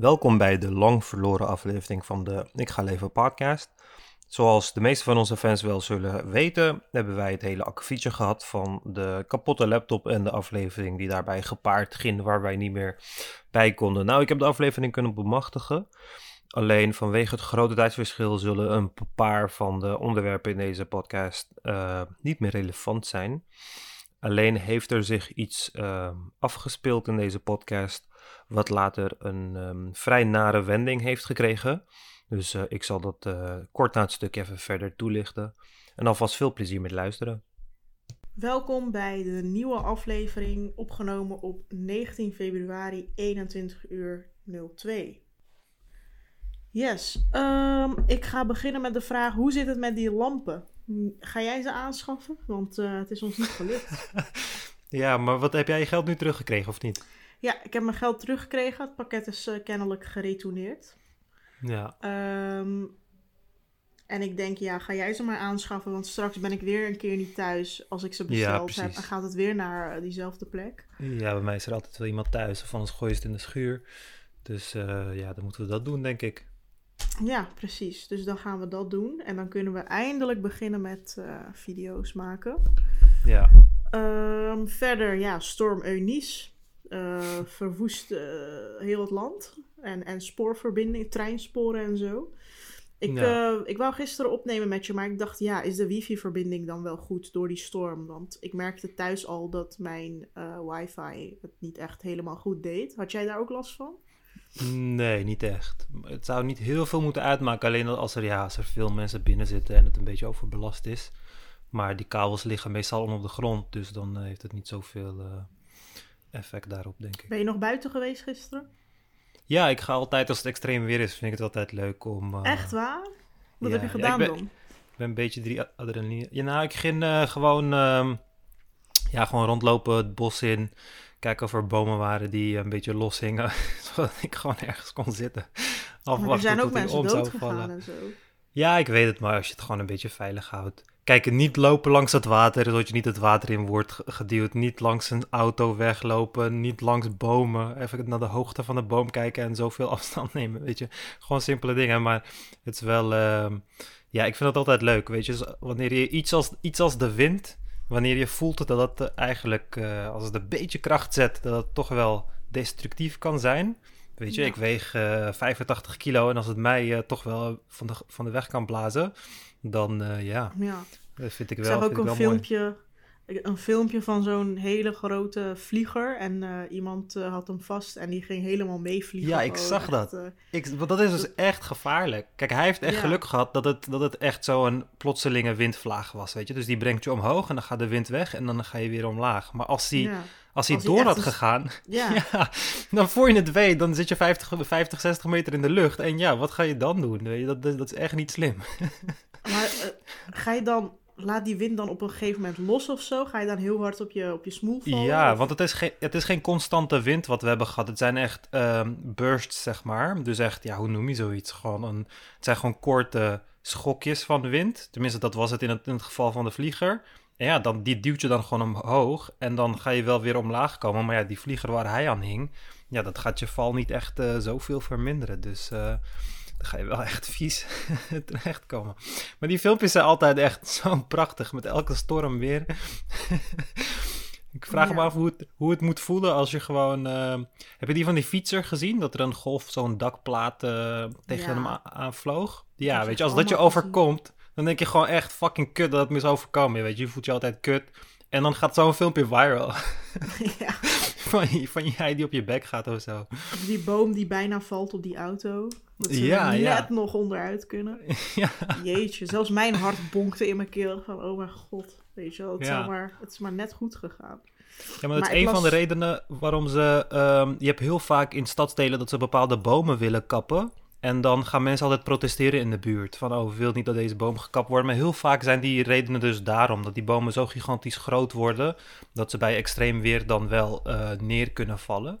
Welkom bij de lang verloren aflevering van de Ik Ga Leven podcast. Zoals de meeste van onze fans wel zullen weten, hebben wij het hele akkefietje gehad van de kapotte laptop en de aflevering die daarbij gepaard ging, waar wij niet meer bij konden. Nou, ik heb de aflevering kunnen bemachtigen. Alleen vanwege het grote tijdsverschil zullen een paar van de onderwerpen in deze podcast uh, niet meer relevant zijn. Alleen heeft er zich iets uh, afgespeeld in deze podcast, wat later een um, vrij nare wending heeft gekregen. Dus uh, ik zal dat uh, kort na het stuk even verder toelichten. En alvast veel plezier met luisteren. Welkom bij de nieuwe aflevering, opgenomen op 19 februari 21 uur 02. Yes, um, ik ga beginnen met de vraag: hoe zit het met die lampen? Ga jij ze aanschaffen? Want uh, het is ons niet gelukt. ja, maar wat heb jij je geld nu teruggekregen of niet? Ja, ik heb mijn geld teruggekregen. Het pakket is uh, kennelijk geretourneerd. Ja. Um, en ik denk, ja, ga jij ze maar aanschaffen, want straks ben ik weer een keer niet thuis als ik ze besteld ja, heb. En gaat het weer naar uh, diezelfde plek. Ja, bij mij is er altijd wel iemand thuis of anders gooi je het in de schuur. Dus uh, ja, dan moeten we dat doen, denk ik. Ja, precies. Dus dan gaan we dat doen. En dan kunnen we eindelijk beginnen met video's maken. Ja. Um, verder, ja, storm Eunice. Uh, verwoest uh, heel het land. En, en spoorverbinding, treinsporen en zo. Ik, ja. uh, ik wou gisteren opnemen met je, maar ik dacht, ja, is de wifi-verbinding dan wel goed door die storm? Want ik merkte thuis al dat mijn wifi het niet echt helemaal goed deed. Had jij daar ook last van? Nee, niet echt. Het zou niet heel veel moeten uitmaken, alleen als er, ja, als er veel mensen binnen zitten en het een beetje overbelast is. Maar die kabels liggen meestal onder de grond, dus dan heeft het niet zoveel effect daarop, denk ik. Ben je nog buiten geweest gisteren? Ja, ik ga altijd als het extreem weer is, vind ik het altijd leuk om... Uh, Echt waar? Wat ja, heb je gedaan ja, ik ben, dan? Ik ben een beetje drie adrenaline... Ja, nou, ik ging gewoon, ja, gewoon rondlopen, het bos in kijken of er bomen waren die een beetje los hingen, zodat ik gewoon ergens kon zitten. Afwachten maar er zijn ook mensen dood gegaan en zo. Ja, ik weet het, maar als je het gewoon een beetje veilig houdt. Kijk, niet lopen langs het water, zodat je niet het water in wordt geduwd. Niet langs een auto weglopen, niet langs bomen. Even naar de hoogte van de boom kijken en zoveel afstand nemen, weet je. Gewoon simpele dingen, maar het is wel... Uh, ja, ik vind het altijd leuk, weet je. Wanneer je iets als, iets als de wind wanneer je voelt dat het eigenlijk, uh, als het een beetje kracht zet, dat het toch wel destructief kan zijn. Weet je, ja. ik weeg uh, 85 kilo en als het mij uh, toch wel van de, van de weg kan blazen, dan ja, ja, dat vind ik ik wel, zag ook een ik filmpje, mooi. een filmpje van zo'n hele grote vlieger en iemand had hem vast en die ging helemaal meevliegen. Ja, ik zag echt, dat. Ik, want dat is dus echt gevaarlijk. Kijk, hij heeft echt Ja. geluk gehad dat het, dat het echt zo'n plotselinge windvlaag was, weet je. Dus die brengt je omhoog en dan gaat de wind weg en dan ga je weer omlaag. Maar als hij, ja. Als hij Als hij door had een- gegaan, Ja. ja, dan voor je het weet, dan zit je 50, 50, 60 meter in de lucht. En ja, wat ga je dan doen? Dat, dat, dat is echt niet slim. Maar eh, ga je dan, laat die wind dan op een gegeven moment los of zo? Ga je dan heel hard op je, op je smoel vallen? Ja, Of- want het is, geen, het is geen constante wind wat we hebben gehad. Het zijn echt ehm, bursts, zeg maar. Dus echt, ja, hoe noem je zoiets? Gewoon een, het zijn gewoon korte schokjes van de wind. Tenminste, dat was het in het, in het geval van de vlieger. Ja, dan, die duwt je dan gewoon omhoog. En dan ga je wel weer omlaag komen. Maar ja, die vlieger waar hij aan hing... Ja, dat gaat je val niet echt eh, zoveel verminderen. Dus eh, dan ga je wel echt vies terechtkomen. Maar die filmpjes zijn altijd echt zo prachtig. Met elke storm weer. Ik vraag me af hoe het, hoe het moet voelen als je gewoon... eh, heb je die van die fietser gezien? Dat er een golf zo'n dakplaat tegen Ja. hem a- aanvloog? Ja, weet je, als dat je overkomt... Dan denk je gewoon echt fucking kut dat het me is overkomen. Weet je, je voelt je altijd kut. En dan gaat zo'n filmpje viral. ja. van, van jij die op je bek gaat of zo. Die boom die bijna valt op die auto. Dat ze Ja, net ja. nog onderuit kunnen. ja. Jeetje, zelfs mijn hart bonkte in mijn keel. Van, oh mijn god. Weet je wel, het, Ja. zou maar, het is maar net goed gegaan. Ja, maar dat Maar is een van de redenen waarom ze... ehm, je hebt heel vaak in stadsdelen dat ze bepaalde bomen willen kappen. En dan gaan mensen altijd protesteren in de buurt. Van, oh, we niet dat deze boom gekapt wordt. Maar heel vaak zijn die redenen dus daarom. Dat die bomen zo gigantisch groot worden... dat ze bij extreem weer dan wel eh, neer kunnen vallen.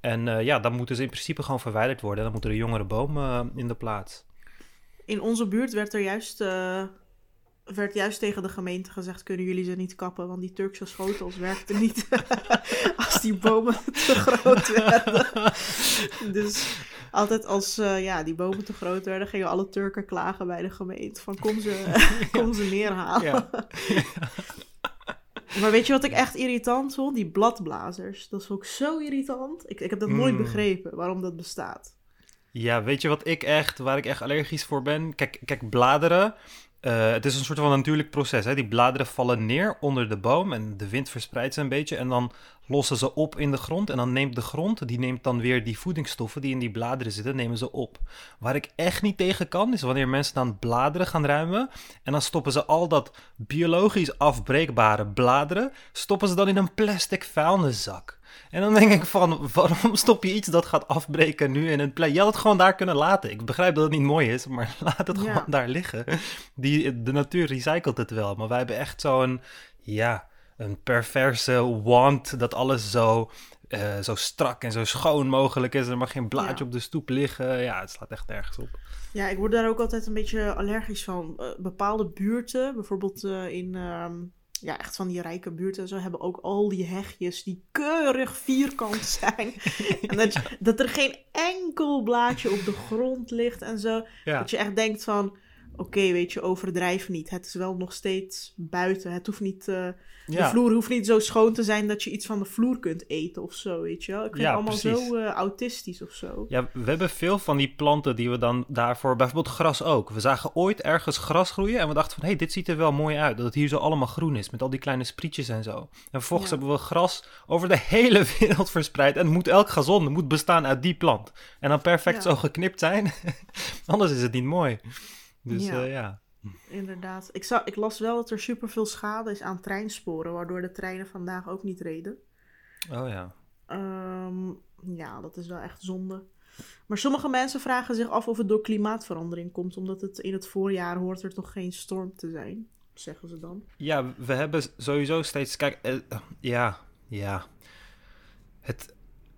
En eh, ja, dan moeten ze in principe gewoon verwijderd worden. En dan moeten er jongere bomen eh, in de plaats. In onze buurt werd er juist werd juist tegen de gemeente gezegd: kunnen jullie ze niet kappen? Want die Turkse schotels werkten niet als die bomen te groot werden. dus altijd als uh, ja, die bomen te groot werden, gingen alle Turken klagen bij de gemeente: van kom ze, kom ze neerhalen. Ja. Maar weet je wat ik echt irritant vond? Die bladblazers. Dat is ook zo irritant. Ik, ik heb dat nooit hmm. begrepen, waarom dat bestaat. Ja, weet je wat ik echt, waar ik echt allergisch voor ben? Kijk, kijk bladeren. Uh, het is een soort van natuurlijk proces. Hè? Die bladeren vallen neer onder de boom en de wind verspreidt ze een beetje. En dan lossen ze op in de grond. En dan neemt de grond, die neemt dan weer die voedingsstoffen die in die bladeren zitten, nemen ze op. Waar ik echt niet tegen kan, is wanneer mensen dan bladeren gaan ruimen. En dan stoppen ze al dat biologisch afbreekbare bladeren, stoppen ze dan in een plastic vuilniszak. En dan denk ik van, waarom stop je iets dat gaat afbreken nu in een plek? Je had het gewoon daar kunnen laten. Ik begrijp dat het niet mooi is, maar laat het gewoon daar liggen. Die, de natuur recycelt het wel, maar wij hebben echt zo'n, ja, een perverse want dat alles zo, uh, zo strak en zo schoon mogelijk is. Er mag geen blaadje op de stoep liggen. Ja, het slaat echt ergens op. Ja, ik word daar ook altijd een beetje allergisch van. Uh, bepaalde buurten, bijvoorbeeld uh, in ehm, ja, echt van die rijke buurten en zo hebben ook al die hegjes die keurig vierkant zijn. en dat, dat er geen enkel blaadje op de grond ligt en zo. Dat je echt denkt van, oké, weet je, overdrijf niet. Het is wel nog steeds buiten. Het hoeft niet, uh, de vloer hoeft niet zo schoon te zijn dat je iets van de vloer kunt eten of zo, weet je wel. Ik vind het allemaal zo uh, autistisch of zo. Ja, we hebben veel van die planten die we dan daarvoor, bijvoorbeeld gras ook. We zagen ooit ergens gras groeien en we dachten van, hé, hey, dit ziet er wel mooi uit. Dat het hier zo allemaal groen is, met al die kleine sprietjes en zo. En vervolgens hebben we gras over de hele wereld verspreid en moet elk gazon moet bestaan uit die plant. En dan perfect zo geknipt zijn, anders is het niet mooi. Dus ja. Uh, ja. Inderdaad. Ik, zag, ik las wel dat er superveel schade is aan treinsporen, waardoor de treinen vandaag ook niet reden. Oh ja. Um, ja, dat is wel echt zonde. Maar sommige mensen vragen zich af of het door klimaatverandering komt, omdat het in het voorjaar hoort er toch geen storm te zijn, zeggen ze dan. Ja, we hebben sowieso steeds. Kijk, uh, ja, ja. Het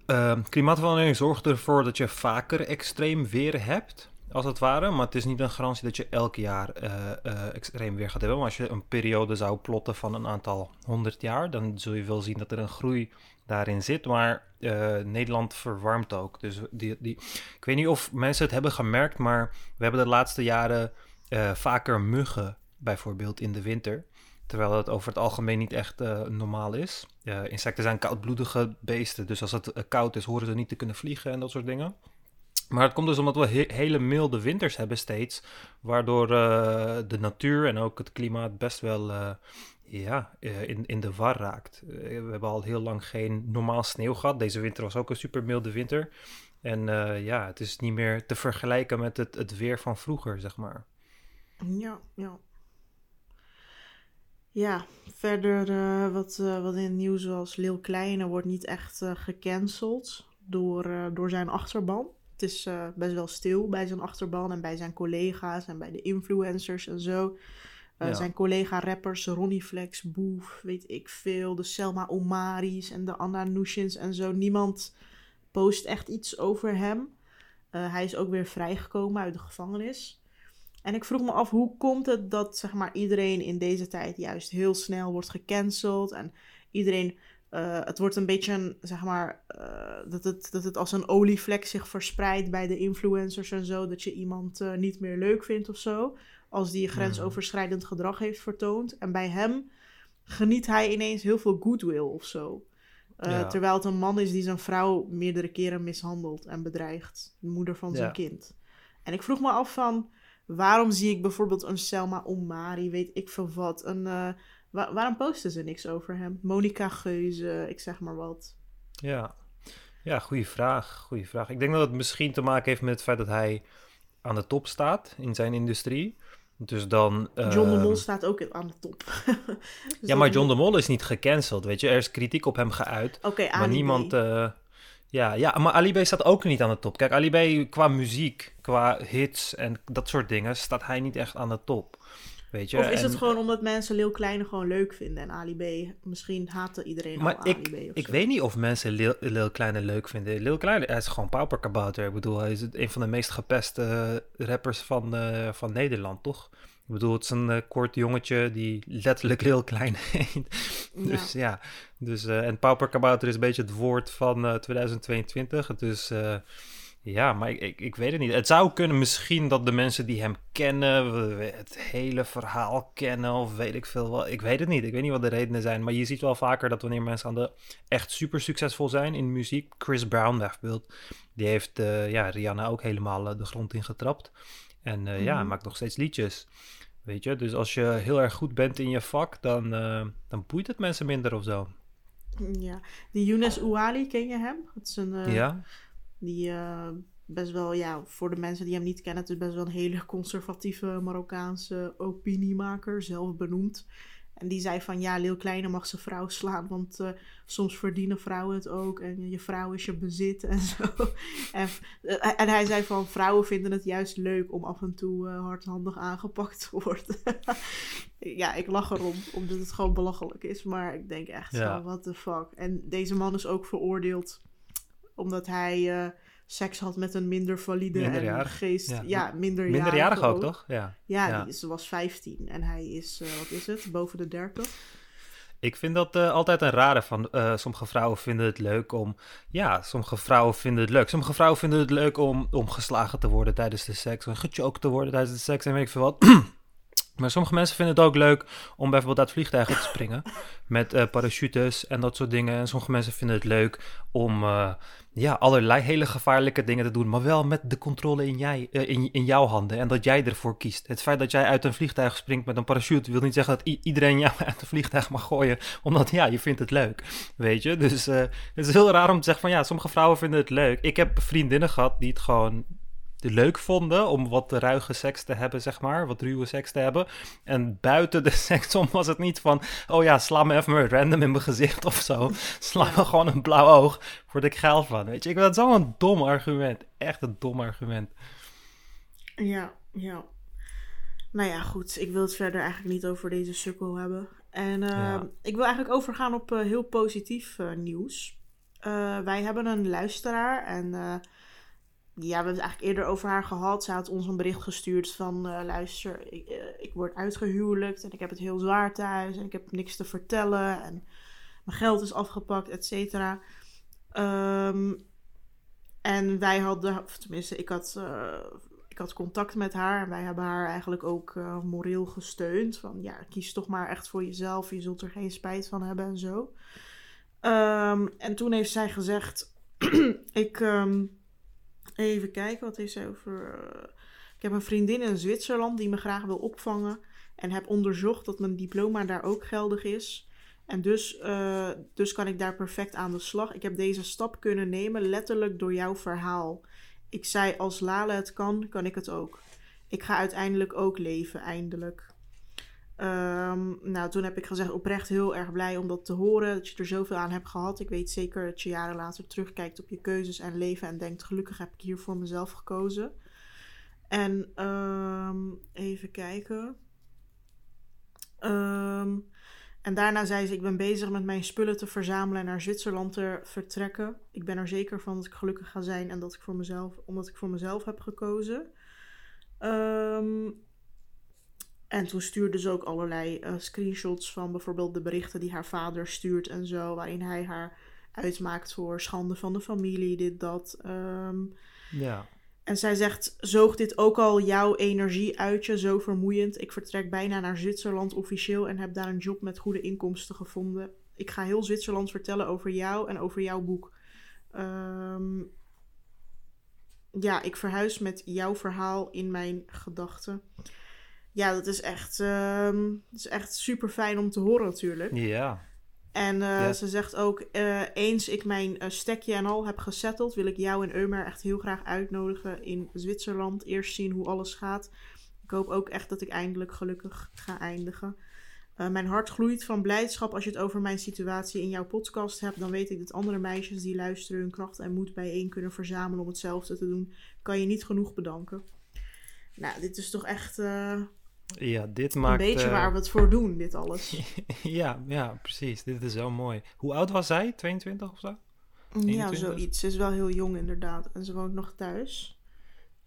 uh, klimaatverandering zorgt ervoor dat je vaker extreem weer hebt als het ware. Maar het is niet een garantie dat je elk jaar uh, extreem weer gaat hebben. Maar als je een periode zou plotten van een aantal honderd jaar, dan zul je wel zien dat er een groei daarin zit. Maar uh, Nederland verwarmt ook. Dus die, die, ik weet niet of mensen het hebben gemerkt, maar we hebben de laatste jaren vaker muggen, bijvoorbeeld in de winter. Terwijl dat over het algemeen niet echt normaal is. insecten zijn koudbloedige beesten, dus als het koud is, horen ze niet te kunnen vliegen en dat soort dingen. Maar het komt dus omdat we hele milde winters hebben steeds, waardoor uh, de natuur en ook het klimaat best wel uh, ja, uh, in, in de war raakt. we hebben al heel lang geen normaal sneeuw gehad. Deze winter was ook een super milde winter. En ja, het is niet meer te vergelijken met het, het weer van vroeger, zeg maar. Ja, ja. Ja, verder wat, wat in het nieuws was, Lil Kleine wordt niet echt gecanceld door, door zijn achterban. Het is uh, best wel stil bij zijn achterban en bij zijn collega's en bij de influencers en zo. Uh, Zijn collega-rappers, Ronnie Flex, Boef, weet ik veel. De Selma Omaris en de Anna Nushins en zo. Niemand post echt iets over hem. Uh, hij is ook weer vrijgekomen uit de gevangenis. En ik vroeg me af, hoe komt het dat zeg maar, iedereen in deze tijd juist heel snel wordt gecanceld en iedereen uh, het wordt een beetje een, zeg maar, uh, dat, het, dat het als een olievlek zich verspreidt bij de influencers en zo. Dat je iemand uh, niet meer leuk vindt of zo. Als die grensoverschrijdend gedrag heeft vertoond. En bij hem geniet hij ineens heel veel goodwill of zo. Ja. Terwijl het een man is die zijn vrouw meerdere keren mishandelt en bedreigt. De moeder van zijn kind. En ik vroeg me af van, waarom zie ik bijvoorbeeld een Selma Omari, weet ik veel wat, een waarom posten ze niks over hem? Monica Geuze, ik zeg maar wat. Ja, ja goede vraag, goede vraag. Ik denk dat het misschien te maken heeft met het feit dat hij aan de top staat in zijn industrie. Dus dan... John de Mol ehm, staat ook aan de top. dus ja, maar John de Mol is niet gecanceld, weet je. Er is kritiek op hem geuit. Oké, okay, Maar niemand... Uh, ja, ja, maar Ali B staat ook niet aan de top. Kijk, Ali B qua muziek, qua hits en dat soort dingen... staat hij niet echt aan de top. Weet je? Of is het gewoon omdat mensen Lil Kleine gewoon leuk vinden en Ali B, misschien haatte iedereen maar al ik, Ali B ik weet niet of mensen Lil, Lil Kleine leuk vinden. Lil Kleine hij is gewoon pauperkabouter. Ik bedoel, hij is een van de meest gepeste rappers van, uh, van Nederland, toch? Ik bedoel, het is een uh, kort jongetje die letterlijk heel klein heet. dus ja, dus, uh, en pauperkabouter is een beetje het woord van uh, 2022. Dus ja, maar ik, ik, ik, weet het niet. Het zou kunnen misschien dat de mensen die hem kennen, het hele verhaal kennen of weet ik veel wat. Ik weet het niet. Ik weet niet wat de redenen zijn. Maar je ziet wel vaker dat wanneer mensen aan de echt super succesvol zijn in muziek. Chris Brown bijvoorbeeld. Die heeft ja, Rihanna ook helemaal de grond in getrapt. En uh, ja, maakt nog steeds liedjes. Weet je, dus als je heel erg goed bent in je vak, dan, uh, dan boeit het mensen minder of zo. Ja, die Younes Ouali, ken je hem? Het is een, uh, ja. Die best wel, ja, voor de mensen die hem niet kennen, het is best wel een hele conservatieve Marokkaanse opiniemaker, zelf benoemd. En die zei van ja, Leeuw Kleine mag zijn vrouw slaan, want uh, soms verdienen vrouwen het ook. En je vrouw is je bezit en zo. en, uh, en, hij zei van vrouwen vinden het juist leuk om af en toe uh, hardhandig aangepakt te worden. ja, ik lach erom, omdat het gewoon belachelijk is. Maar ik denk echt ja. what the fuck. En deze man is ook veroordeeld omdat hij seks had met een minder valide en geest. Ja, ja minderjarig. Minderjarig ook, toch? Ja, ja, ja. Die, ze was 15 en hij is, uh, wat is het, boven de 30. Ik vind dat uh, altijd een rare van. Uh, sommige vrouwen vinden het leuk om. Ja, sommige vrouwen vinden het leuk. Sommige vrouwen vinden het leuk om, om geslagen te worden tijdens de seks. Om gechoked te worden tijdens de seks en weet ik veel wat. Maar sommige mensen vinden het ook leuk om bijvoorbeeld uit vliegtuigen te springen. Met uh, parachutes en dat soort dingen. En sommige mensen vinden het leuk om uh, ja, allerlei hele gevaarlijke dingen te doen. Maar wel met de controle in, jij, uh, in, in jouw handen. En dat jij ervoor kiest. Het feit dat jij uit een vliegtuig springt met een parachute. wil niet zeggen dat iedereen jou uit een vliegtuig mag gooien. Omdat ja, je vindt het leuk. Weet je? Dus het is heel raar om te zeggen van ja, sommige vrouwen vinden het leuk. Ik heb vriendinnen gehad die het gewoon leuk vonden om wat ruige seks te hebben, zeg maar. Wat ruwe seks te hebben. En buiten de seks om was het niet van... Oh ja, sla me even maar random in mijn gezicht of zo. Sla me gewoon een blauw oog. Word ik geil van, weet je. Ik vind het zo'n dom argument. Echt een dom argument. Ja, ja. Nou ja, goed. Ik wil het verder eigenlijk niet over deze sukkel hebben. En uh, ik wil eigenlijk overgaan op uh, heel positief uh, nieuws. wij hebben een luisteraar en ja, we hebben het eigenlijk eerder over haar gehad. Ze had ons een bericht gestuurd van... Uh, luister, ik, uh, ik, word uitgehuwelijkt en ik heb het heel zwaar thuis... en ik heb niks te vertellen en mijn geld is afgepakt, et cetera. Um, en wij hadden, tenminste, ik had, uh, ik had contact met haar... en wij hebben haar eigenlijk ook moreel gesteund. Van ja, kies toch maar echt voor jezelf. Je zult er geen spijt van hebben en zo. Um, en toen heeft zij gezegd... ik... Um, Even kijken, wat is zij over. Uh, ik heb een vriendin in Zwitserland die me graag wil opvangen. En heb onderzocht dat mijn diploma daar ook geldig is. En dus, uh, dus kan ik daar perfect aan de slag. Ik heb deze stap kunnen nemen letterlijk door jouw verhaal. Ik zei: Als Lale het kan, kan ik het ook. Ik ga uiteindelijk ook leven, eindelijk. Um, nou, toen heb ik gezegd oprecht heel erg blij om dat te horen. Dat je er zoveel aan hebt gehad. Ik weet zeker dat je jaren later terugkijkt op je keuzes en leven en denkt: gelukkig heb ik hier voor mezelf gekozen. En um, even kijken. Um, en daarna zei ze: Ik ben bezig met mijn spullen te verzamelen en naar Zwitserland te vertrekken. Ik ben er zeker van dat ik gelukkig ga zijn en dat ik voor mezelf, omdat ik voor mezelf heb gekozen. Um, en toen stuurde ze ook allerlei uh, screenshots van bijvoorbeeld de berichten die haar vader stuurt en zo, waarin hij haar uitmaakt voor schande van de familie, dit, dat. Um, ja. En zij zegt: Zoog dit ook al jouw energie uit je, zo vermoeiend? Ik vertrek bijna naar Zwitserland officieel en heb daar een job met goede inkomsten gevonden. Ik ga heel Zwitserland vertellen over jou en over jouw boek. Um, ja, ik verhuis met jouw verhaal in mijn gedachten ja, dat is echt, uh, dat is echt super fijn om te horen natuurlijk. Ja. En uh, ze zegt ook, uh, eens ik mijn uh, stekje en al heb gesetteld, wil ik jou en Eumer echt heel graag uitnodigen in Zwitserland. Eerst zien hoe alles gaat. Ik hoop ook echt dat ik eindelijk gelukkig ga eindigen. mijn hart gloeit van blijdschap als je het over mijn situatie in jouw podcast hebt. Dan weet ik dat andere meisjes die luisteren hun kracht en moed bijeen kunnen verzamelen om hetzelfde te doen. Kan je niet genoeg bedanken. Nou, dit is toch echt ja, dit maakt... Een beetje waar we het voor doen, dit alles. ja, ja, precies. Dit is zo mooi. Hoe oud was zij? 22 of zo? Ja, zoiets. Ze is wel heel jong inderdaad. En ze woont nog thuis.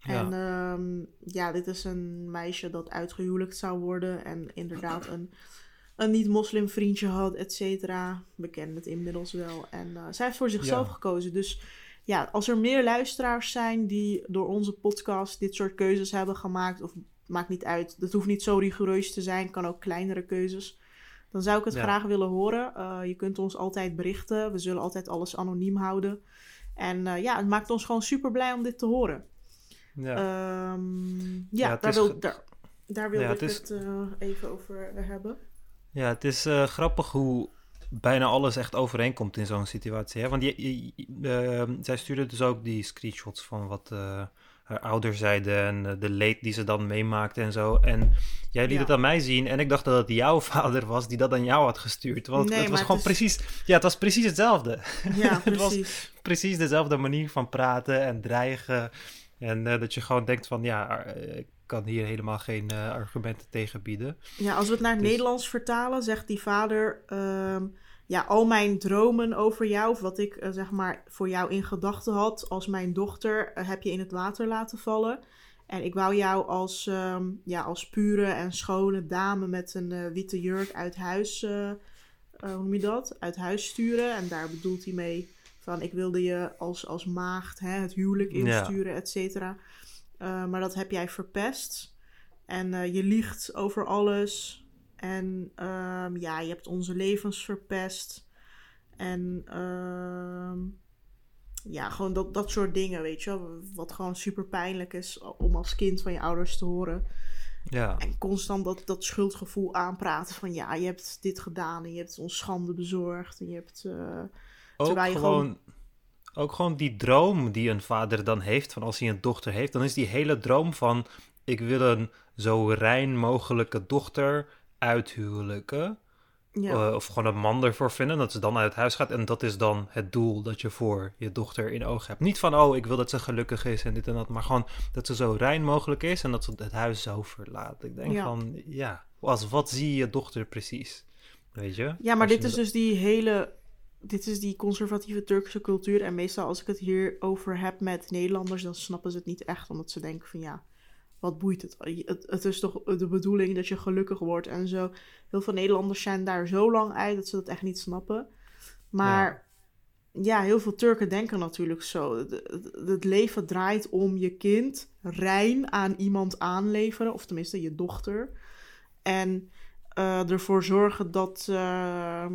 En ehm, ja, dit is een meisje dat uitgehuwelijkd zou worden en inderdaad een, een niet-moslim vriendje had, et cetera. We kennen het inmiddels wel. En uh, zij heeft voor zichzelf gekozen. Dus ja, als er meer luisteraars zijn die door onze podcast dit soort keuzes hebben gemaakt, of maakt niet uit, dat hoeft niet zo rigoureus te zijn, kan ook kleinere keuzes. Dan zou ik het graag willen horen. Uh, je kunt ons altijd berichten. We zullen altijd alles anoniem houden. En uh, ja, het maakt ons gewoon super blij om dit te horen. Ja, um, ja, ja daar, wil, daar, daar wilde ik het uh, even over hebben. Ja, het is grappig hoe bijna alles echt overeenkomt in zo'n situatie. Hè? Want je, je, uh, zij stuurde dus ook die screenshots van wat haar ouders zeiden en uh, de leed die ze dan meemaakte en zo. En jij liet het aan mij zien en ik dacht dat het jouw vader was die dat aan jou had gestuurd. Want nee, het was gewoon precies, ja, het was precies hetzelfde. Ja, precies. het was precies dezelfde manier van praten en dreigen. En uh, dat je gewoon denkt van, ja, ik kan hier helemaal geen uh, argumenten tegen bieden. Ja, als we het naar het dus... Nederlands vertalen, zegt die vader... Um, ja, al mijn dromen over jou, of wat ik uh, zeg maar voor jou in gedachten had als mijn dochter, uh, heb je in het water laten vallen. En ik wou jou als, um, ja, als pure en schone dame met een uh, witte jurk uit huis, hoe noem je dat? Uit huis sturen. En daar bedoelt hij mee van ik wilde je als, als maagd hè, het huwelijk insturen, ja. et cetera. maar dat heb jij verpest. En je liegt over alles. En um, ja, je hebt onze levens verpest. En um, ja, gewoon dat, dat soort dingen, weet je. Wat gewoon super pijnlijk is om als kind van je ouders te horen. Ja. En constant dat, dat schuldgevoel aanpraten van ja, je hebt dit gedaan en je hebt ons schande bezorgd. En je hebt. Uh, ook je gewoon, gewoon, Ook gewoon die droom die een vader dan heeft van als hij een dochter heeft, dan is die hele droom van ik wil een zo rein mogelijke dochter uithuwelijken. Ja. Uh, of gewoon een man ervoor vinden, dat ze dan uit het huis gaat. En dat is dan het doel dat je voor je dochter in oog hebt. Niet van, oh, ik wil dat ze gelukkig is en dit en dat. Maar gewoon dat ze zo rein mogelijk is en dat ze het huis zo verlaat. Ik denk van, ja, als, wat zie je dochter precies? Weet je? Ja, maar dit is dus die hele... Dit is die conservatieve Turkse cultuur. En meestal als ik het hier over heb met Nederlanders, dan snappen ze het niet echt. Omdat ze denken van, ja, wat boeit het? het? het? is toch de bedoeling dat je gelukkig wordt en zo. Heel veel Nederlanders zijn daar zo lang uit dat ze dat echt niet snappen. Maar ja, ja heel veel Turken denken natuurlijk zo. Het, leven draait om je kind rein aan iemand aanleveren, of tenminste je dochter. En uh, ervoor zorgen dat, uh,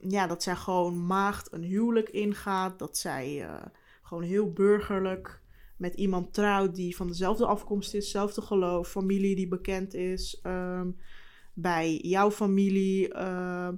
ja, dat zij gewoon maagd een huwelijk ingaat. Dat zij uh, gewoon heel burgerlijk met iemand trouwt die van dezelfde afkomst is, dezelfde geloof, familie die bekend is um, bij jouw familie. Uh,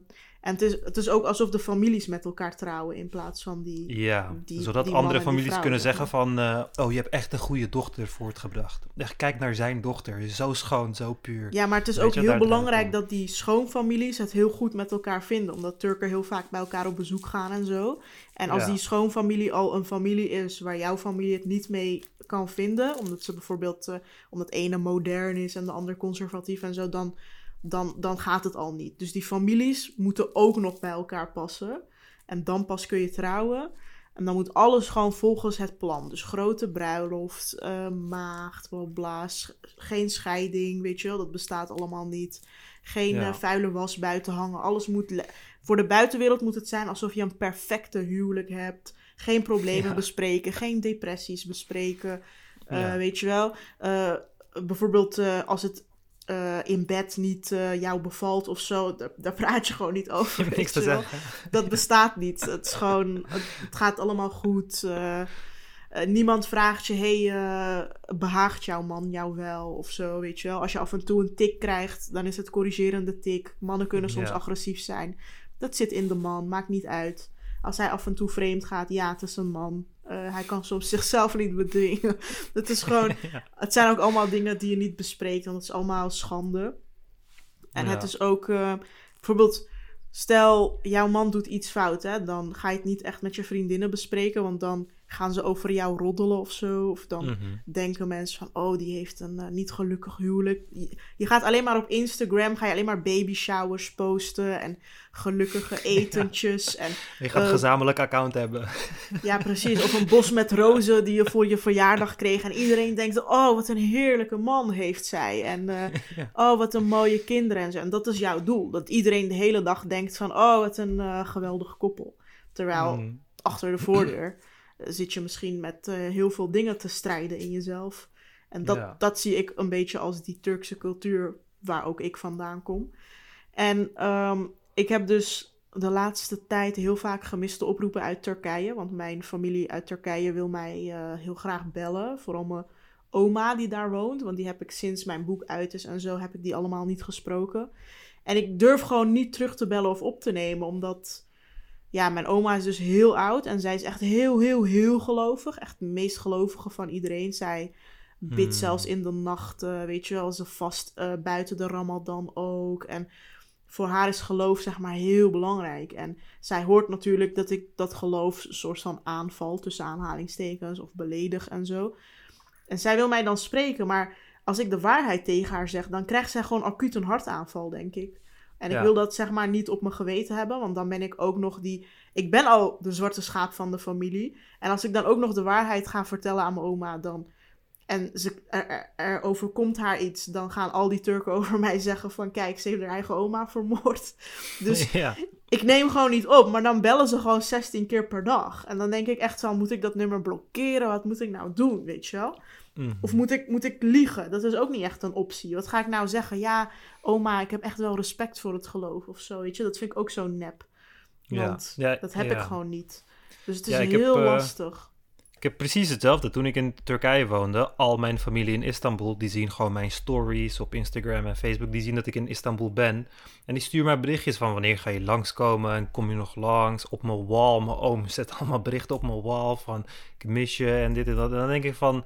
en het is, het is ook alsof de families met elkaar trouwen in plaats van die. Ja, zodat andere families kunnen zeggen van. Uh, oh, je hebt echt een goede dochter voortgebracht. Echt, kijk naar zijn dochter. Zo schoon, zo puur. Ja, maar het is ook heel belangrijk dat die schoonfamilies het heel goed met elkaar vinden. Omdat Turken heel vaak bij elkaar op bezoek gaan en zo. En als die schoonfamilie al een familie is waar jouw familie het niet mee kan vinden. Omdat ze bijvoorbeeld. Uh, omdat ene modern is en de ander conservatief en zo. Dan dan, dan gaat het al niet. Dus die families moeten ook nog bij elkaar passen. En dan pas kun je trouwen. En dan moet alles gewoon volgens het plan. Dus grote bruiloft, uh, maagd, blaas, geen scheiding, weet je wel, dat bestaat allemaal niet. Geen eh, vuile was buiten hangen. Alles moet. Voor de buitenwereld moet het zijn alsof je een perfecte huwelijk hebt. Geen problemen bespreken, geen depressies bespreken. Uh, Weet je wel. bijvoorbeeld als het uh, in bed niet uh, jou bevalt of zo, daar, daar, praat je gewoon niet over. Je niks te zeggen. Dat bestaat niet. Het, is gewoon, het, gaat allemaal goed. Uh, niemand vraagt je, hey, behaagt jouw man jou wel of zo, weet je wel. Als je af en toe een tik krijgt, dan is het corrigerende tik. Mannen kunnen soms agressief zijn. Dat zit in de man, maakt niet uit. Als hij af en toe vreemd gaat, ja, het is een man. Uh, hij kan soms zichzelf niet bedwingen. het is gewoon. Het zijn ook allemaal dingen die je niet bespreekt, want het is allemaal schande. En het is ook. Uh, bijvoorbeeld, stel jouw man doet iets fout, hè, dan ga je het niet echt met je vriendinnen bespreken, want dan gaan ze over jou roddelen of zo. Of dan Mhm. denken mensen van, oh, die heeft een eh, niet gelukkig huwelijk. Je, je gaat alleen maar op Instagram, ga je alleen maar baby showers posten en gelukkige etentjes. En Je gaat een Eh, gezamenlijk account hebben. ja, precies. Of een bos met rozen die je voor je verjaardag kreeg. En iedereen denkt, oh, wat een heerlijke man heeft zij. En eh, Ja. oh, wat een mooie kinderen en zo. En dat is jouw doel. Dat iedereen de hele dag denkt van, oh, wat een geweldig koppel. Terwijl Mm. achter de voordeur zit je misschien met eh, heel veel dingen te strijden in jezelf. En dat, Ja. dat zie ik een beetje als die Turkse cultuur waar ook ik vandaan kom. En ehm, ik heb dus de laatste tijd heel vaak gemiste oproepen uit Turkije. Want mijn familie uit Turkije wil mij eh, heel graag bellen. Vooral mijn oma die daar woont. Want die heb ik sinds mijn boek uit is en zo heb ik die allemaal niet gesproken. En ik durf gewoon niet terug te bellen of op te nemen. Omdat ja, mijn oma is dus heel oud. En zij is echt heel, heel, heel gelovig. Echt de meest gelovige van iedereen. Zij bidt Hmm. zelfs in de nacht, eh, weet je wel, ze vast eh, buiten de Ramadan ook. En voor haar is geloof zeg maar heel belangrijk. En zij hoort natuurlijk dat ik dat geloof een soort van aanval tussen aanhalingstekens of beledig en zo. En zij wil mij dan spreken, maar als ik de waarheid tegen haar zeg, dan krijgt zij gewoon acuut een hartaanval, denk ik. En ik Ja. wil dat zeg maar niet op mijn geweten hebben, want dan ben ik ook nog die. Ik ben al de zwarte schaap van de familie. En als ik dan ook nog de waarheid ga vertellen aan mijn oma, dan. En ze, er, er, er overkomt haar iets, dan gaan al die Turken over mij zeggen: van kijk, ze heeft haar eigen oma vermoord. Dus ja. ik neem gewoon niet op, maar dan bellen ze gewoon 16 keer per dag. En dan denk ik echt van: moet ik dat nummer blokkeren? Wat moet ik nou doen? Weet je wel? Mhm. Of moet ik, moet ik liegen? Dat is ook niet echt een optie. Wat ga ik nou zeggen? Ja, oma, ik heb echt wel respect voor het geloof of zo. Weet je, dat vind ik ook zo nep. Want Ja, dat heb ja. ik gewoon niet. Dus het is Ja, ik heb, heel eh, lastig. Ik heb precies hetzelfde. Toen ik in Turkije woonde, al mijn familie in Istanbul, die zien gewoon mijn stories op Instagram en Facebook. Die zien dat ik in Istanbul ben. En die sturen mij berichtjes van wanneer ga je langskomen en kom je nog langs. Op mijn wall, mijn oom zet allemaal berichten op mijn wall van ik mis je en dit en dat. En dan denk ik van,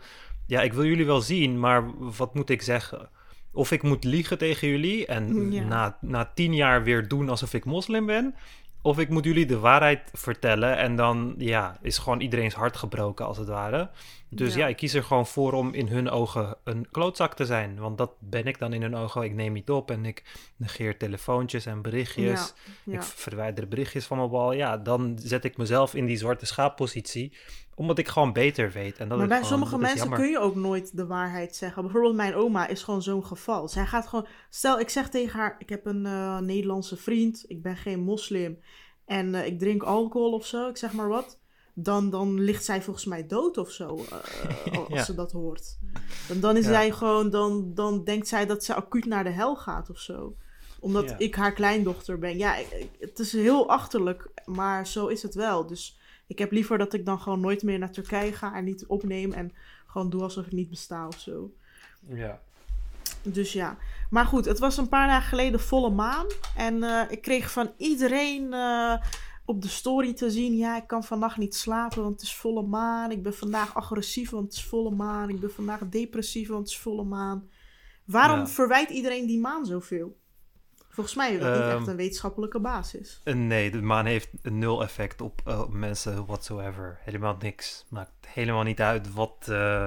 ja, ik wil jullie wel zien, maar wat moet ik zeggen? Of ik moet liegen tegen jullie en Ja. na, na tien jaar weer doen alsof ik moslim ben. Of ik moet jullie de waarheid vertellen en dan ja, is gewoon iedereen's hart gebroken als het ware. Dus ja. Ja. ik kies er gewoon voor om in hun ogen een klootzak te zijn. Want dat ben ik dan in hun ogen. Ik neem niet op en ik negeer telefoontjes en berichtjes. Ja, Ik verwijder berichtjes van mijn wal. Ja, dan zet ik mezelf in die zwarte schaappositie. Omdat ik gewoon beter weet. En dat Maar bij gewoon- sommige mensen jammer. kun je ook nooit de waarheid zeggen. Bijvoorbeeld mijn oma is gewoon zo'n geval. Zij gaat gewoon... Stel, ik zeg tegen haar... Ik heb een eh, Nederlandse vriend. Ik ben geen moslim. En eh, ik drink alcohol of zo. Ik zeg maar wat. Dan, dan ligt zij volgens mij dood of zo. eh, als Ja. ze dat hoort. En dan is Ja. zij gewoon... Dan, dan denkt zij dat ze acuut naar de hel gaat of zo. Omdat Ja. ik haar kleindochter ben. Ja, ik- het is heel achterlijk. Maar zo is het wel. Dus... Ik heb liever dat ik dan gewoon nooit meer naar Turkije ga en niet opneem en gewoon doe alsof ik niet besta of zo. Ja. Dus ja. Maar goed, het was een paar dagen geleden volle maan. En eh, ik kreeg van iedereen eh, op de story te zien: ja, ik kan vannacht niet slapen, want het is volle maan. Ik ben vandaag agressief, want het is volle maan. Ik ben vandaag depressief, want het is volle maan. Waarom Ja. verwijt iedereen die maan zoveel? Volgens mij is dat niet Ehm, echt een wetenschappelijke basis. Eh, Nee, de maan heeft een nul effect op, eh, op mensen whatsoever. Helemaal niks. Maakt helemaal niet uit wat, eh,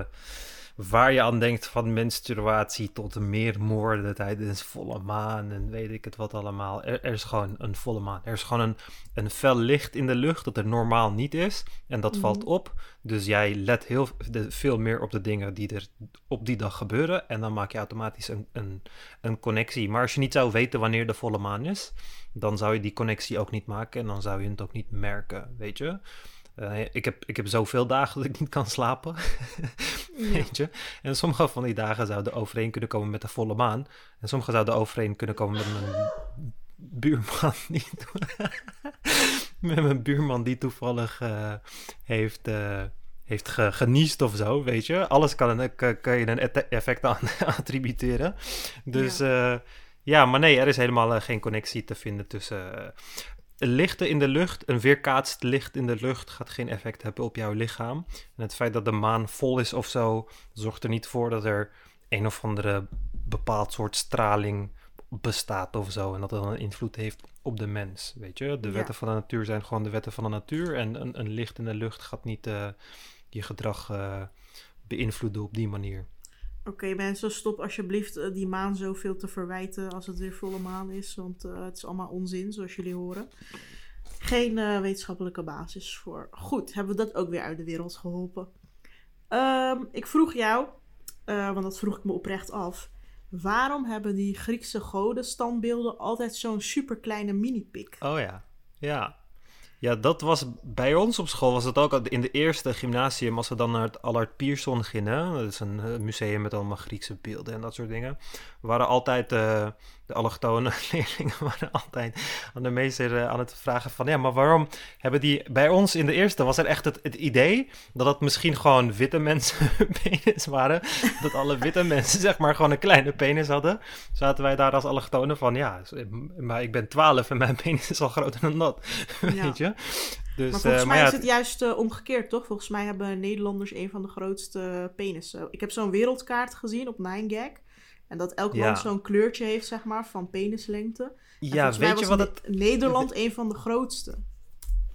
waar je aan denkt van menstruatie tot meer moorden tijdens volle maan en weet ik het wat allemaal. Er, er is gewoon een volle maan. Er is gewoon een, een fel licht in de lucht dat er normaal niet is en dat Mhm. valt op. Dus jij let heel veel meer op de dingen die er op die dag gebeuren en dan maak je automatisch een, een, een connectie. Maar als je niet zou weten wanneer de volle maan is, dan zou je die connectie ook niet maken en dan zou je het ook niet merken, weet je. Eh, ik, heb, ik heb zoveel dagen dat ik niet kan slapen, Ja. weet je. En sommige van die dagen zouden overeen kunnen komen met de volle maan. En sommige zouden overeen kunnen komen met mijn buurman die, met mijn buurman die toevallig eh, heeft... eh, heeft ge- geniest of zo, weet je. Alles kan, een, kan, kan je een effect aan attributeren. Dus ja. ja, maar nee, er is helemaal geen connectie te vinden tussen... eh, lichten in de lucht, een weerkaatst licht in de lucht gaat geen effect hebben op jouw lichaam. En het feit dat de maan vol is of zo, zorgt er niet voor dat er een of andere bepaald soort straling bestaat of zo. En dat dat een invloed heeft op de mens, weet je. De wetten van de natuur zijn gewoon de wetten van de natuur. En een, een licht in de lucht gaat niet uh, je gedrag uh, beïnvloeden op die manier. Oké, mensen, stop alsjeblieft uh, die maan zoveel te verwijten als het weer volle maan is. Want het is allemaal onzin, zoals jullie horen. Geen wetenschappelijke basis voor. Goed, hebben we dat ook weer uit de wereld geholpen. Um, ik vroeg jou, want dat vroeg ik me oprecht af waarom hebben die Griekse goden standbeelden altijd zo'n super kleine mini-pik? Oh ja, ja. Ja, dat was bij ons op school was het ook in de eerste gymnasium als we dan naar het Allard Pierson gingen. Dat is een eh, museum met allemaal Griekse beelden en dat soort dingen. We waren altijd uh, de allochtone leerlingen waren altijd aan de meester uh, aan het vragen van... ja, maar waarom hebben die... Bij ons in de eerste was er echt het, het idee dat het misschien gewoon witte mensen penis waren. Dat alle witte mensen zeg maar gewoon een kleine penis hadden. Zaten wij daar als allochtonen van... ja, maar ik ben 12 en mijn penis is al groter dan dat. Weet je? Dus, maar volgens uh, mij maar ja, is het juist uh, omgekeerd, toch? Volgens mij hebben Nederlanders een van de grootste penissen. Ik heb zo'n wereldkaart gezien op 9gag. En dat elk land zo'n kleurtje heeft, zeg maar, van penislengte. En ja, weet je wat het... Nederland een van de grootste.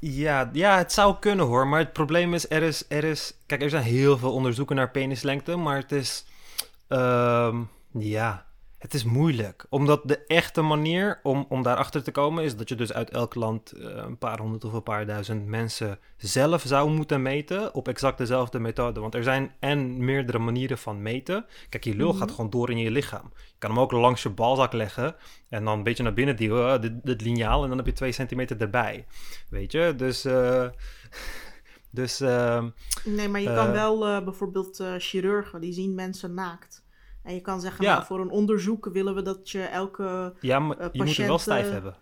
Ja, ja, het zou kunnen hoor. Maar het probleem is, er is, er is... Kijk, er zijn heel veel onderzoeken naar penislengte. Maar het is... Um, ja, het is moeilijk, omdat de echte manier om, om daarachter te komen is dat je dus uit elk land uh, een paar honderd of een paar duizend mensen zelf zou moeten meten op exact dezelfde methode. Want er zijn en meerdere manieren van meten. Kijk, je lul gaat mhm. gewoon door in je lichaam. Je kan hem ook langs je balzak leggen en dan een beetje naar binnen duwen, dit, dit liniaal, en dan heb je twee centimeter erbij. Weet je, dus... Uh, dus, uh, nee, maar je kan wel bijvoorbeeld chirurgen, die zien mensen naakt. En je kan zeggen, nou, voor een onderzoek willen we dat je elke Ja, maar uh, je moet het wel stijf hebben.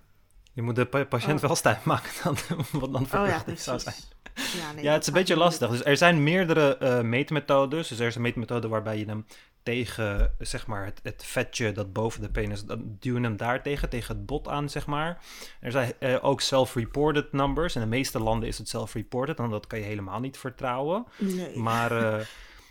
Je moet de patiënt oh. wel stijf maken dan, wat dan voor oh, ja, zou zijn. Ja, nee, ja, het is een beetje lastig. Dus er zijn meerdere uh, meetmethodes. Dus er is een meetmethode waarbij je hem tegen, zeg maar, het, het vetje dat boven de penis, dan duwen hem daar tegen, tegen het bot aan, zeg maar. Er zijn uh, ook self-reported numbers. In de meeste landen is het self-reported, en dat kan je helemaal niet vertrouwen. Nee. Maar... Uh,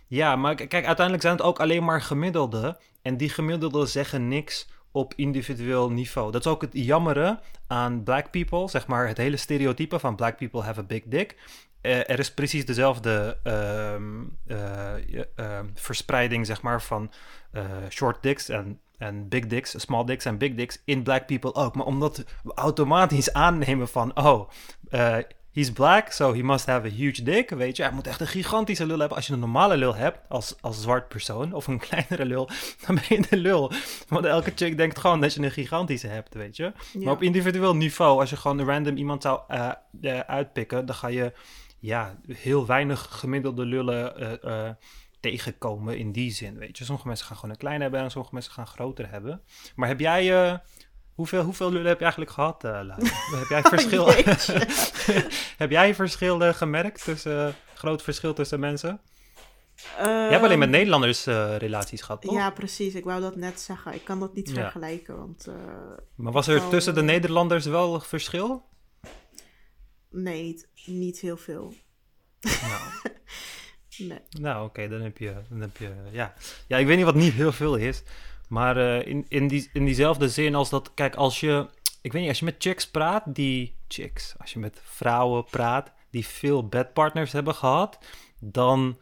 Ja, maar kijk, uiteindelijk zijn het ook alleen maar gemiddelden. En die gemiddelden zeggen niks op individueel niveau. Dat is ook het jammere aan black people, zeg maar het hele stereotype van black people have a big dick. Uh, er is precies dezelfde uh, uh, verspreiding, zeg maar, van eh, short dicks en, en big dicks, small dicks en big dicks in black people ook. Maar omdat we automatisch aannemen van, oh, he's black, so he must have a huge dick. Weet je, hij moet echt een gigantische lul hebben. Als je een normale lul hebt, als, als zwart persoon, of een kleinere lul, dan ben je de lul. Want elke chick denkt gewoon dat je een gigantische hebt, weet je. Maar op individueel niveau, als je gewoon een random iemand zou uh, uh, uitpikken, dan ga je ja, heel weinig gemiddelde lullen uh, tegenkomen in die zin, weet je. Sommige mensen gaan gewoon een klein hebben en sommige mensen gaan groter hebben. Maar heb jij Hoeveel, hoeveel lullen heb je eigenlijk gehad, uh, heb jij verschil, heb jij verschil uh, gemerkt tussen, groot verschil tussen mensen? Je hebt alleen met ehm, Nederlanders uh, relaties gehad, toch? Ja, precies. Ik wou dat net zeggen. Ik kan dat niet vergelijken, want... maar was er tussen de Nederlanders wel verschil? Nee, niet, niet heel veel. Nou, nee. nou oké, dan heb je... Dan heb je ja. ja, ik weet niet wat niet heel veel is... Maar uh, in, in, die, in diezelfde zin als dat, kijk, als je, ik weet niet, als je met chicks praat, die chicks, als je met vrouwen praat die veel bedpartners hebben gehad, dan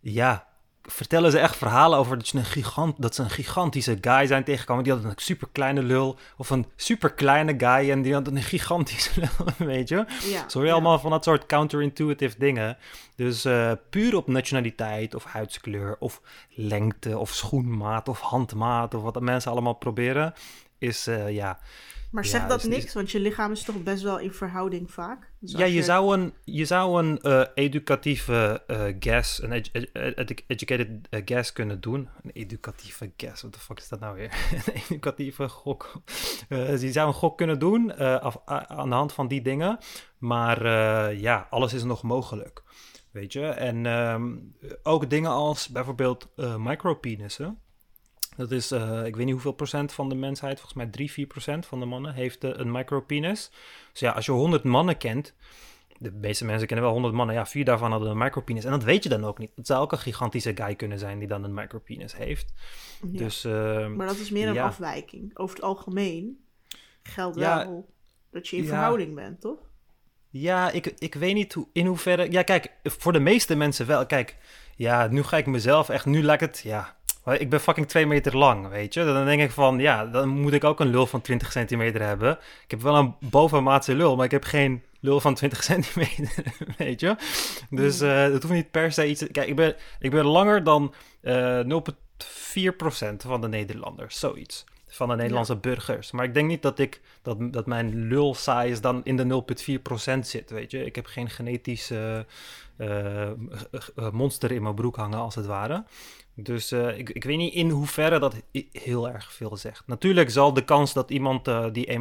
ja, vertellen ze echt verhalen over dat, je een gigant, dat ze een gigantische guy zijn tegengekomen. Die had een super kleine lul. Of een super kleine guy en die had een gigantische lul, weet je. Ja, Zo je allemaal van dat soort counterintuitive dingen. Dus uh, puur op nationaliteit of huidskleur of lengte of schoenmaat of handmaat of wat mensen allemaal proberen. Is uh, ja maar zeg dat niks, want je lichaam is toch best wel in verhouding vaak. Ja, je, zou een, je zou een uh, educatieve uh, guess, een ed ed educated uh, guess kunnen doen. Een educatieve guess, wat de fuck is dat nou weer? een educatieve gok. dus je zou een gok kunnen doen af, aan de hand van die dingen. Maar ja, alles is nog mogelijk. Weet je, en um, ook dingen als bijvoorbeeld micropenissen. Dat is, uh, ik weet niet hoeveel procent van de mensheid, volgens mij 3, 4 procent van de mannen heeft uh, een micropenis. Dus ja, als je 100 mannen kent de meeste mensen kennen wel 100 mannen. Ja, vier daarvan hadden een micropenis. En dat weet je dan ook niet. Het zou ook een gigantische guy kunnen zijn die dan een micropenis heeft. Ja. Dus, uh, maar dat is meer een ja. afwijking. Over het algemeen geldt Ja. wel dat je in verhouding bent, toch? Ja, ik, ik weet niet hoe, in hoeverre... Ja, kijk, voor de meeste mensen wel. Kijk, ja, nu ga ik mezelf echt... Nu lijkt het, ja... Ik ben fucking twee meter lang, weet je. Dan denk ik van, ja, dan moet ik ook een lul van 20 centimeter hebben. Ik heb wel een bovenmaatse lul, maar ik heb geen lul van 20 centimeter, weet je. Dus Mm. eh het hoeft niet per se iets... te- Kijk, ik ben, ik ben langer dan eh 0,4% van de Nederlanders, zoiets. Van de Nederlandse burgers. Maar ik denk niet dat, ik, dat, dat mijn lul size dan in de 0,4% zit, weet je. Ik heb geen genetische eh, monster in mijn broek hangen, als het ware. Dus eh, ik, ik weet niet in hoeverre dat heel erg veel zegt. Natuurlijk zal de kans dat iemand eh, die 1,90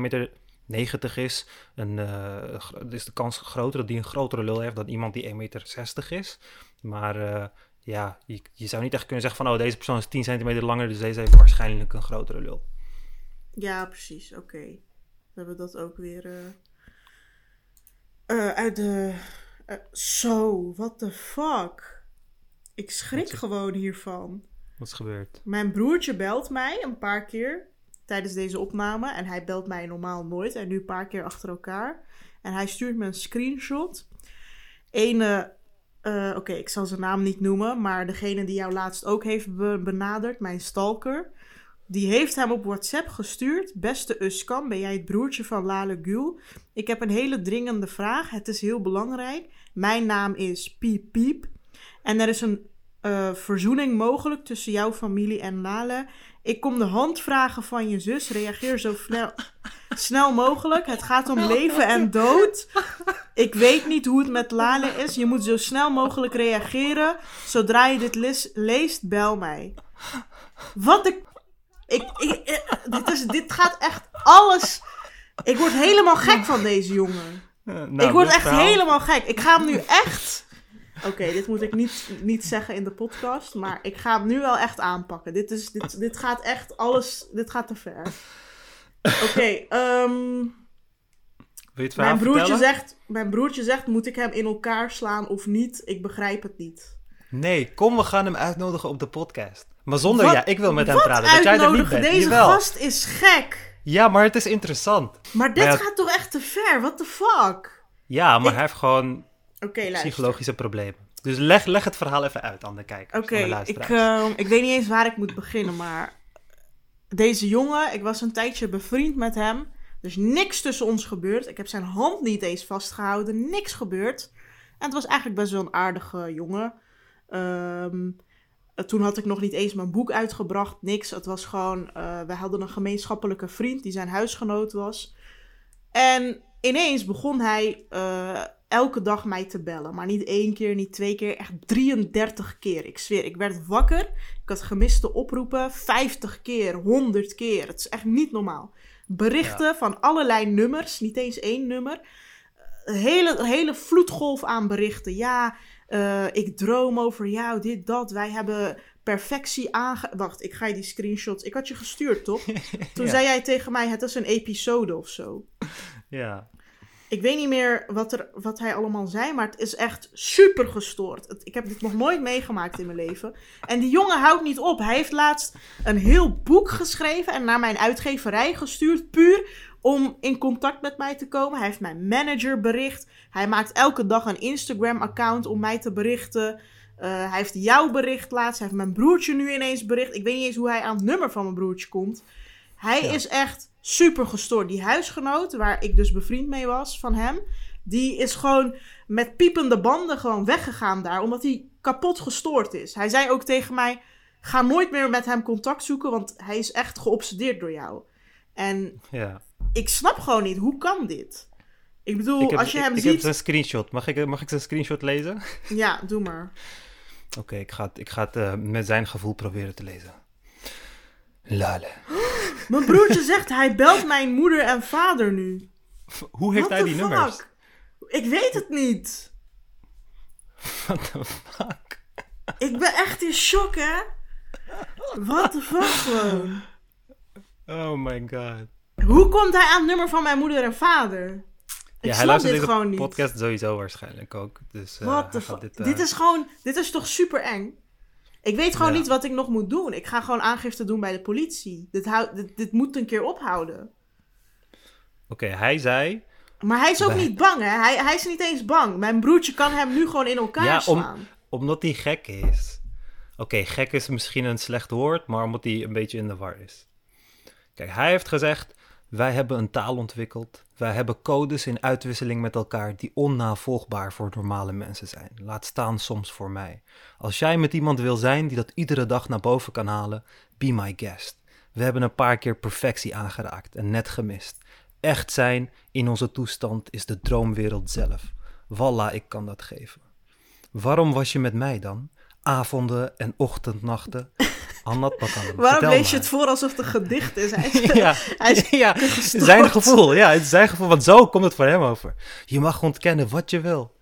meter is, een, eh, is de kans groter dat die een grotere lul heeft dan iemand die 1,60 meter is. Maar ja, je, zou niet echt kunnen zeggen van, oh, deze persoon is 10 centimeter langer, dus deze heeft waarschijnlijk een grotere lul. Ja, precies. Oké. We hebben dat ook weer uit de... zo, what the fuck? Ik schrik is- gewoon hiervan. Wat is gebeurd? Mijn broertje belt mij een paar keer tijdens deze opname. En hij belt mij normaal nooit. En nu een paar keer achter elkaar. En hij stuurt me een screenshot. Ene, eh, oké, ik zal zijn naam niet noemen. Maar degene die jou laatst ook heeft be- benaderd, mijn stalker. Die heeft hem op WhatsApp gestuurd. Beste Uskan, ben jij het broertje van Lale Gül? Ik heb een hele dringende vraag. Het is heel belangrijk. Mijn naam is Piep Piep. En er is een eh, verzoening mogelijk tussen jouw familie en Lale. Ik kom de hand vragen van je zus. Reageer zo snel, snel mogelijk. Het gaat om leven en dood. Ik weet niet hoe het met Lale is. Je moet zo snel mogelijk reageren. Zodra je dit lis- leest, bel mij. Wat ik. ik, ik, eh, dit, is, dit gaat echt alles. Ik word helemaal gek van deze jongen. nou, ik word echt helemaal gek. Ik ga hem nu echt. Oké, dit moet ik niet, niet zeggen in de podcast, maar ik ga hem nu wel echt aanpakken. Dit, is, dit, dit gaat echt alles. Dit gaat te ver. Oké, ehm, je het verhaal mijn, broertje zegt, mijn broertje zegt: moet ik hem in elkaar slaan of niet? Ik begrijp het niet. Nee, kom, we gaan hem uitnodigen op de podcast. Maar zonder, Wat- ja, ik wil met hem praten. Dat jij er niet bent. Deze Jawel. gast is gek. Ja, maar het is interessant. Maar dit Maar ja- gaat toch echt te ver? What the fuck? Ja, maar Ik- hij heeft gewoon Oké, luister. psychologische problemen. Dus leg, leg het verhaal even uit aan de kijkers, Oké, ik, ehm, ik weet niet eens waar ik moet beginnen, maar deze jongen, ik was een tijdje bevriend met hem. Er is niks tussen ons gebeurd. Ik heb zijn hand niet eens vastgehouden, niks gebeurd. En het was eigenlijk best wel een aardige jongen. Ehm, eh, toen had ik nog niet eens mijn boek uitgebracht, niks. Het was gewoon, eh we hadden een gemeenschappelijke vriend die zijn huisgenoot was. En ineens begon hij eh, elke dag mij te bellen. Maar niet één keer, niet twee keer, echt 33 keer. Ik zweer, ik werd wakker. Ik had gemiste oproepen, 50 keer, 100 keer. Het is echt niet normaal. Berichten van allerlei nummers, niet eens één nummer. Een hele, hele vloedgolf aan berichten. Ja, eh, ik droom over jou, dit, dat. Wij hebben perfectie aange... Wacht, ik ga je die screenshots... Ik had je gestuurd, toch? Toen Ja. zei jij tegen mij, het is een episode of zo. Ja. Ik weet niet meer wat, er, wat hij allemaal zei, maar het is echt super gestoord. Het- ik heb dit nog nooit meegemaakt in mijn leven. En die jongen houdt niet op. Hij heeft laatst een heel boek geschreven en naar mijn uitgeverij gestuurd, puur om in contact met mij te komen. Hij heeft mijn manager bericht. Hij maakt elke dag een Instagram-account om mij te berichten. Eh, hij heeft jouw bericht laatst. Hij heeft mijn broertje nu ineens bericht. Ik weet niet eens hoe hij aan het nummer van mijn broertje komt. Hij Ja. is echt super gestoord. Die huisgenoot, waar ik dus bevriend mee was van hem, die is gewoon met piepende banden gewoon weggegaan daar, omdat hij kapot gestoord is. Hij zei ook tegen mij: ga nooit meer met hem contact zoeken, want hij is echt geobsedeerd door jou. En ja. ik snap gewoon niet, hoe kan dit? Ik bedoel, Ik heb, als je ik, hem ik heb ziet. zijn screenshot. Mag ik, mag ik zijn screenshot lezen? Ja, doe maar. Oké, ik ga het, ik ga het eh, met zijn gevoel proberen te lezen. Lale. Mijn broertje zegt: hij belt mijn moeder en vader nu. Hoe heeft What hij die fuck? nummers? Ik weet het niet. What the fuck? Ik ben echt in shock, hè? What the fuck, gewoon. Oh my god. Hoe komt hij aan het nummer van mijn moeder en vader? Ik hij snap luistert dit deze gewoon niet. podcast sowieso waarschijnlijk ook. Dus, eh, What hij the fuck? dit, Dit, eh, is gewoon, dit is toch super eng? Ik weet gewoon Ja. niet wat ik nog moet doen. Ik ga gewoon aangifte doen bij de politie. Dit, hou, dit, dit moet een keer ophouden. Oké, hij zei... Maar hij is ook niet bang, hè? Hij, hij is niet eens bang. Mijn broertje kan hem nu gewoon in elkaar Ja, om- slaan. Omdat hij gek is. Oké, gek is misschien een slecht woord, maar omdat hij een beetje in de war is. Kijk, hij heeft gezegd: Wij hebben een taal ontwikkeld. Wij hebben codes in uitwisseling met elkaar die onnavolgbaar voor normale mensen zijn. Laat staan soms voor mij. Als jij met iemand wil zijn die dat iedere dag naar boven kan halen, be my guest. We hebben een paar keer perfectie aangeraakt en net gemist. Echt zijn in onze toestand is de droomwereld zelf. Wallah, ik kan dat geven. Waarom was je met mij dan? Avonden en ochtendnachten. Bakalem. Waarom lees je het voor alsof het een gedicht is? Hij is, ja, hij is ja, gestoord. zijn gevoel. Ja, het is zijn gevoel, want zo komt het voor hem over. Je mag ontkennen wat je wil.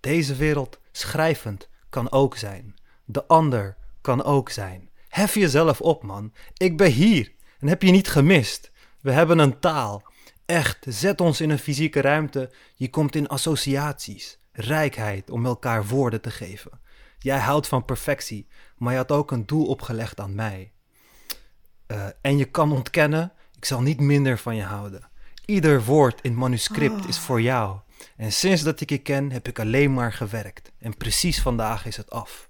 Deze wereld, schrijvend, kan ook zijn. De ander kan ook zijn. Hef jezelf op, man. Ik ben hier en heb je niet gemist. We hebben een taal. Echt, zet ons in een fysieke ruimte. Je komt in associaties, rijkheid om elkaar woorden te geven. Jij houdt van perfectie, maar je had ook een doel opgelegd aan mij. Eh, en je kan ontkennen, ik zal niet minder van je houden. Ieder woord in het manuscript is voor jou. En sinds dat ik je ken, heb ik alleen maar gewerkt. En precies vandaag is het af.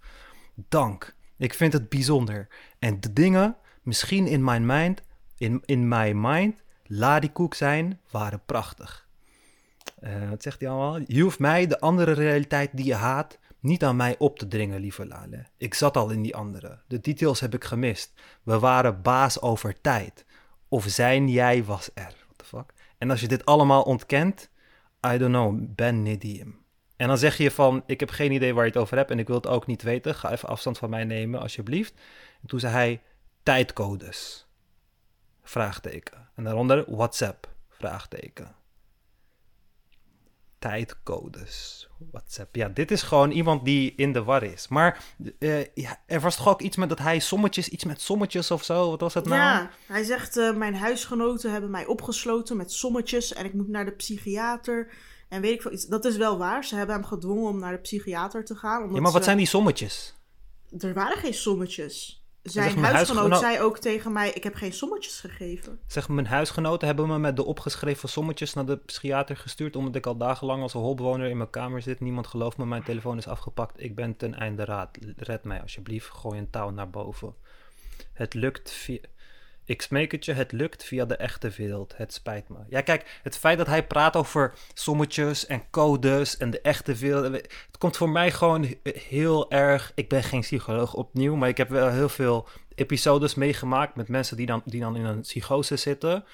Dank. Ik vind het bijzonder. En de dingen, misschien in mijn mind, in, in my mind, ladikoek zijn, waren prachtig. Eh, wat zegt hij allemaal? Je hoeft mij, de andere realiteit die je haat, niet aan mij op te dringen, lieve Lale. Ik zat al in die andere. De details heb ik gemist. We waren baas over tijd. Of zijn jij was er. What the fuck? En als je dit allemaal ontkent, I don't know, ben Nidium. En dan zeg je van, ik heb geen idee waar je het over hebt en ik wil het ook niet weten. Ga even afstand van mij nemen, alsjeblieft. En toen zei hij, tijdcodes. Vraagteken. En daaronder WhatsApp. Vraagteken. Tijdcodes. WhatsApp. Ja, dit is gewoon iemand die in de war is. Maar eh, ja, er was toch ook iets met dat hij sommetjes, iets met sommetjes of zo? Wat was dat nou? Ja, hij zegt, eh, mijn huisgenoten hebben mij opgesloten met sommetjes en ik moet naar de psychiater. En weet ik veel iets. Dat is wel waar. Ze hebben hem gedwongen om naar de psychiater te gaan. Omdat Ja, maar wat ze- zijn die sommetjes? Er waren geen sommetjes. Zijn mijn huisgenoot huisgenoot- zei ook tegen mij, ik heb geen sommetjes gegeven. Zeg, mijn huisgenoten hebben me met de opgeschreven sommetjes naar de psychiater gestuurd. Omdat ik al dagenlang als een holbewoner in mijn kamer zit. Niemand gelooft me, mijn telefoon is afgepakt. Ik ben ten einde raad. Red mij alsjeblieft, gooi een touw naar boven. Het lukt via... Ik smeek het je, het lukt via de echte wereld. Het spijt me. Ja, kijk, het feit dat hij praat over sommetjes en codes en de echte wereld. Het komt voor mij gewoon heel erg. Ik ben geen psycholoog opnieuw, maar ik heb wel heel veel episodes meegemaakt met mensen die dan, die dan in een psychose zitten.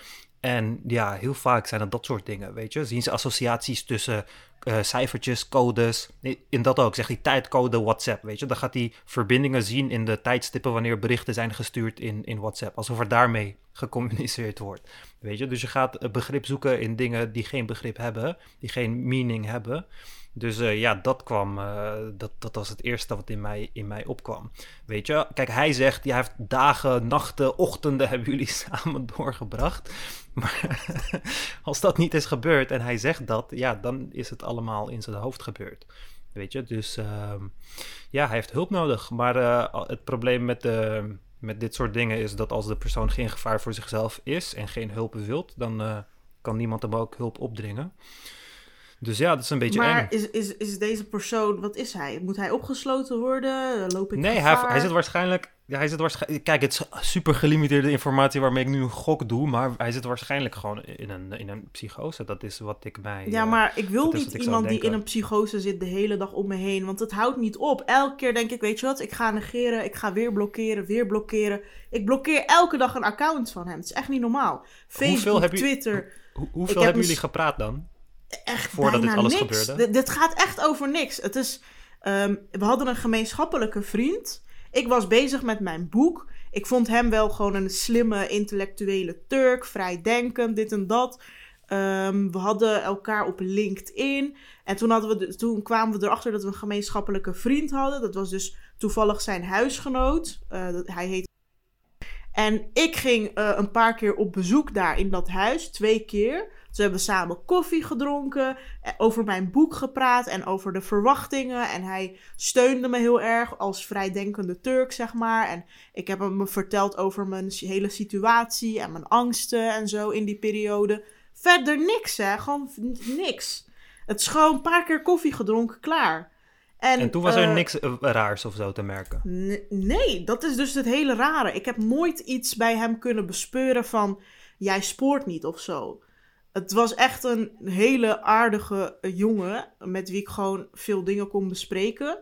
En ja, heel vaak zijn het dat soort dingen, weet je. Zien ze associaties tussen eh, cijfertjes, codes. In dat ook, zegt hij tijdcode WhatsApp, weet je. Dan gaat hij verbindingen zien in de tijdstippen wanneer berichten zijn gestuurd in, in WhatsApp. Alsof er daarmee gecommuniceerd wordt, weet je. Dus je gaat begrip zoeken in dingen die geen begrip hebben, die geen meaning hebben. Dus eh, ja, dat kwam, eh, dat, dat was het eerste wat in mij, in mij opkwam. Weet je, kijk, hij zegt, hij heeft dagen, nachten, ochtenden hebben jullie samen doorgebracht. Maar als dat niet is gebeurd en hij zegt dat, ja, dan is het allemaal in zijn hoofd gebeurd. Weet je, dus ehm, ja, hij heeft hulp nodig. Maar eh, het probleem met, de, met dit soort dingen is dat als de persoon geen gevaar voor zichzelf is en geen hulp wilt, dan kan niemand hem ook hulp opdringen. Dus ja, dat is een beetje maar eng. is, is, is deze persoon, wat is hij? Moet hij opgesloten worden? Loop ik Nee, hij, hij zit waarschijnlijk. Ja, hij zit waarschijnlijk. Kijk, het is super gelimiteerde informatie waarmee ik nu een gok doe. Maar hij zit waarschijnlijk gewoon in een, in een psychose. Dat is wat ik mij. Ja, eh, maar ik wil niet ik iemand die in een psychose zit de hele dag om me heen. Want het houdt niet op. Elke keer denk ik, weet je wat, ik ga negeren, ik ga weer blokkeren, weer blokkeren. Ik blokkeer elke dag een account van hem. Het is echt niet normaal. Facebook, heb je- Twitter, Hoe- hoeveel heb hebben jullie gepraat dan? Echt Voordat dit alles niks. gebeurde? D- dit gaat echt over niks. Het is, ehm, we hadden een gemeenschappelijke vriend. Ik was bezig met mijn boek. Ik vond hem wel gewoon een slimme, intellectuele Turk, vrijdenkend, dit en dat. Ehm, we hadden elkaar op LinkedIn. En toen, hadden we de- toen kwamen we erachter dat we een gemeenschappelijke vriend hadden. Dat was dus toevallig zijn huisgenoot. Eh, dat, hij heet. En ik ging eh, een paar keer op bezoek daar in dat huis, twee keer. Ze hebben samen koffie gedronken, eh, over mijn boek gepraat en over de verwachtingen. En hij steunde me heel erg als vrijdenkende Turk, zeg maar. En ik heb hem verteld over mijn hele situatie en mijn angsten en zo in die periode. Verder niks, hè? Gewoon niks. Het is gewoon een paar keer koffie gedronken, klaar. En, en toen was er uh, niks raars of zo te merken? Nee, dat is dus het hele rare. Ik heb nooit iets bij hem kunnen bespeuren van... jij spoort niet of zo. Het was echt een hele aardige jongen... met wie ik gewoon veel dingen kon bespreken.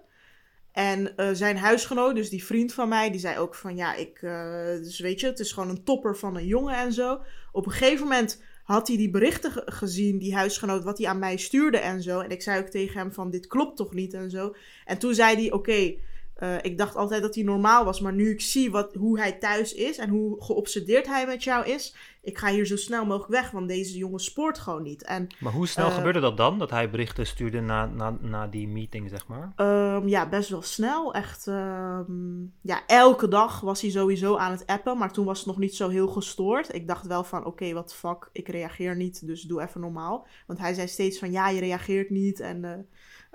En uh, zijn huisgenoot, dus die vriend van mij, die zei ook van... ja, ik... Uh, dus weet je, het is gewoon een topper van een jongen en zo. Op een gegeven moment had hij die berichten gezien, die huisgenoot, wat hij aan mij stuurde en zo. En ik zei ook tegen hem van, dit klopt toch niet en zo. En toen zei hij, oké, uh, ik dacht altijd dat hij normaal was, maar nu ik zie wat, hoe hij thuis is en hoe geobsedeerd hij met jou is, ik ga hier zo snel mogelijk weg, want deze jongen spoort gewoon niet. En, maar hoe snel uh, gebeurde dat dan, dat hij berichten stuurde na, na, na die meeting, zeg maar? Um, ja, best wel snel. Echt, um, ja, elke dag was hij sowieso aan het appen, maar toen was het nog niet zo heel gestoord. Ik dacht wel van, oké, okay, wat fuck, ik reageer niet, dus doe even normaal. Want hij zei steeds van, ja, je reageert niet en... Uh,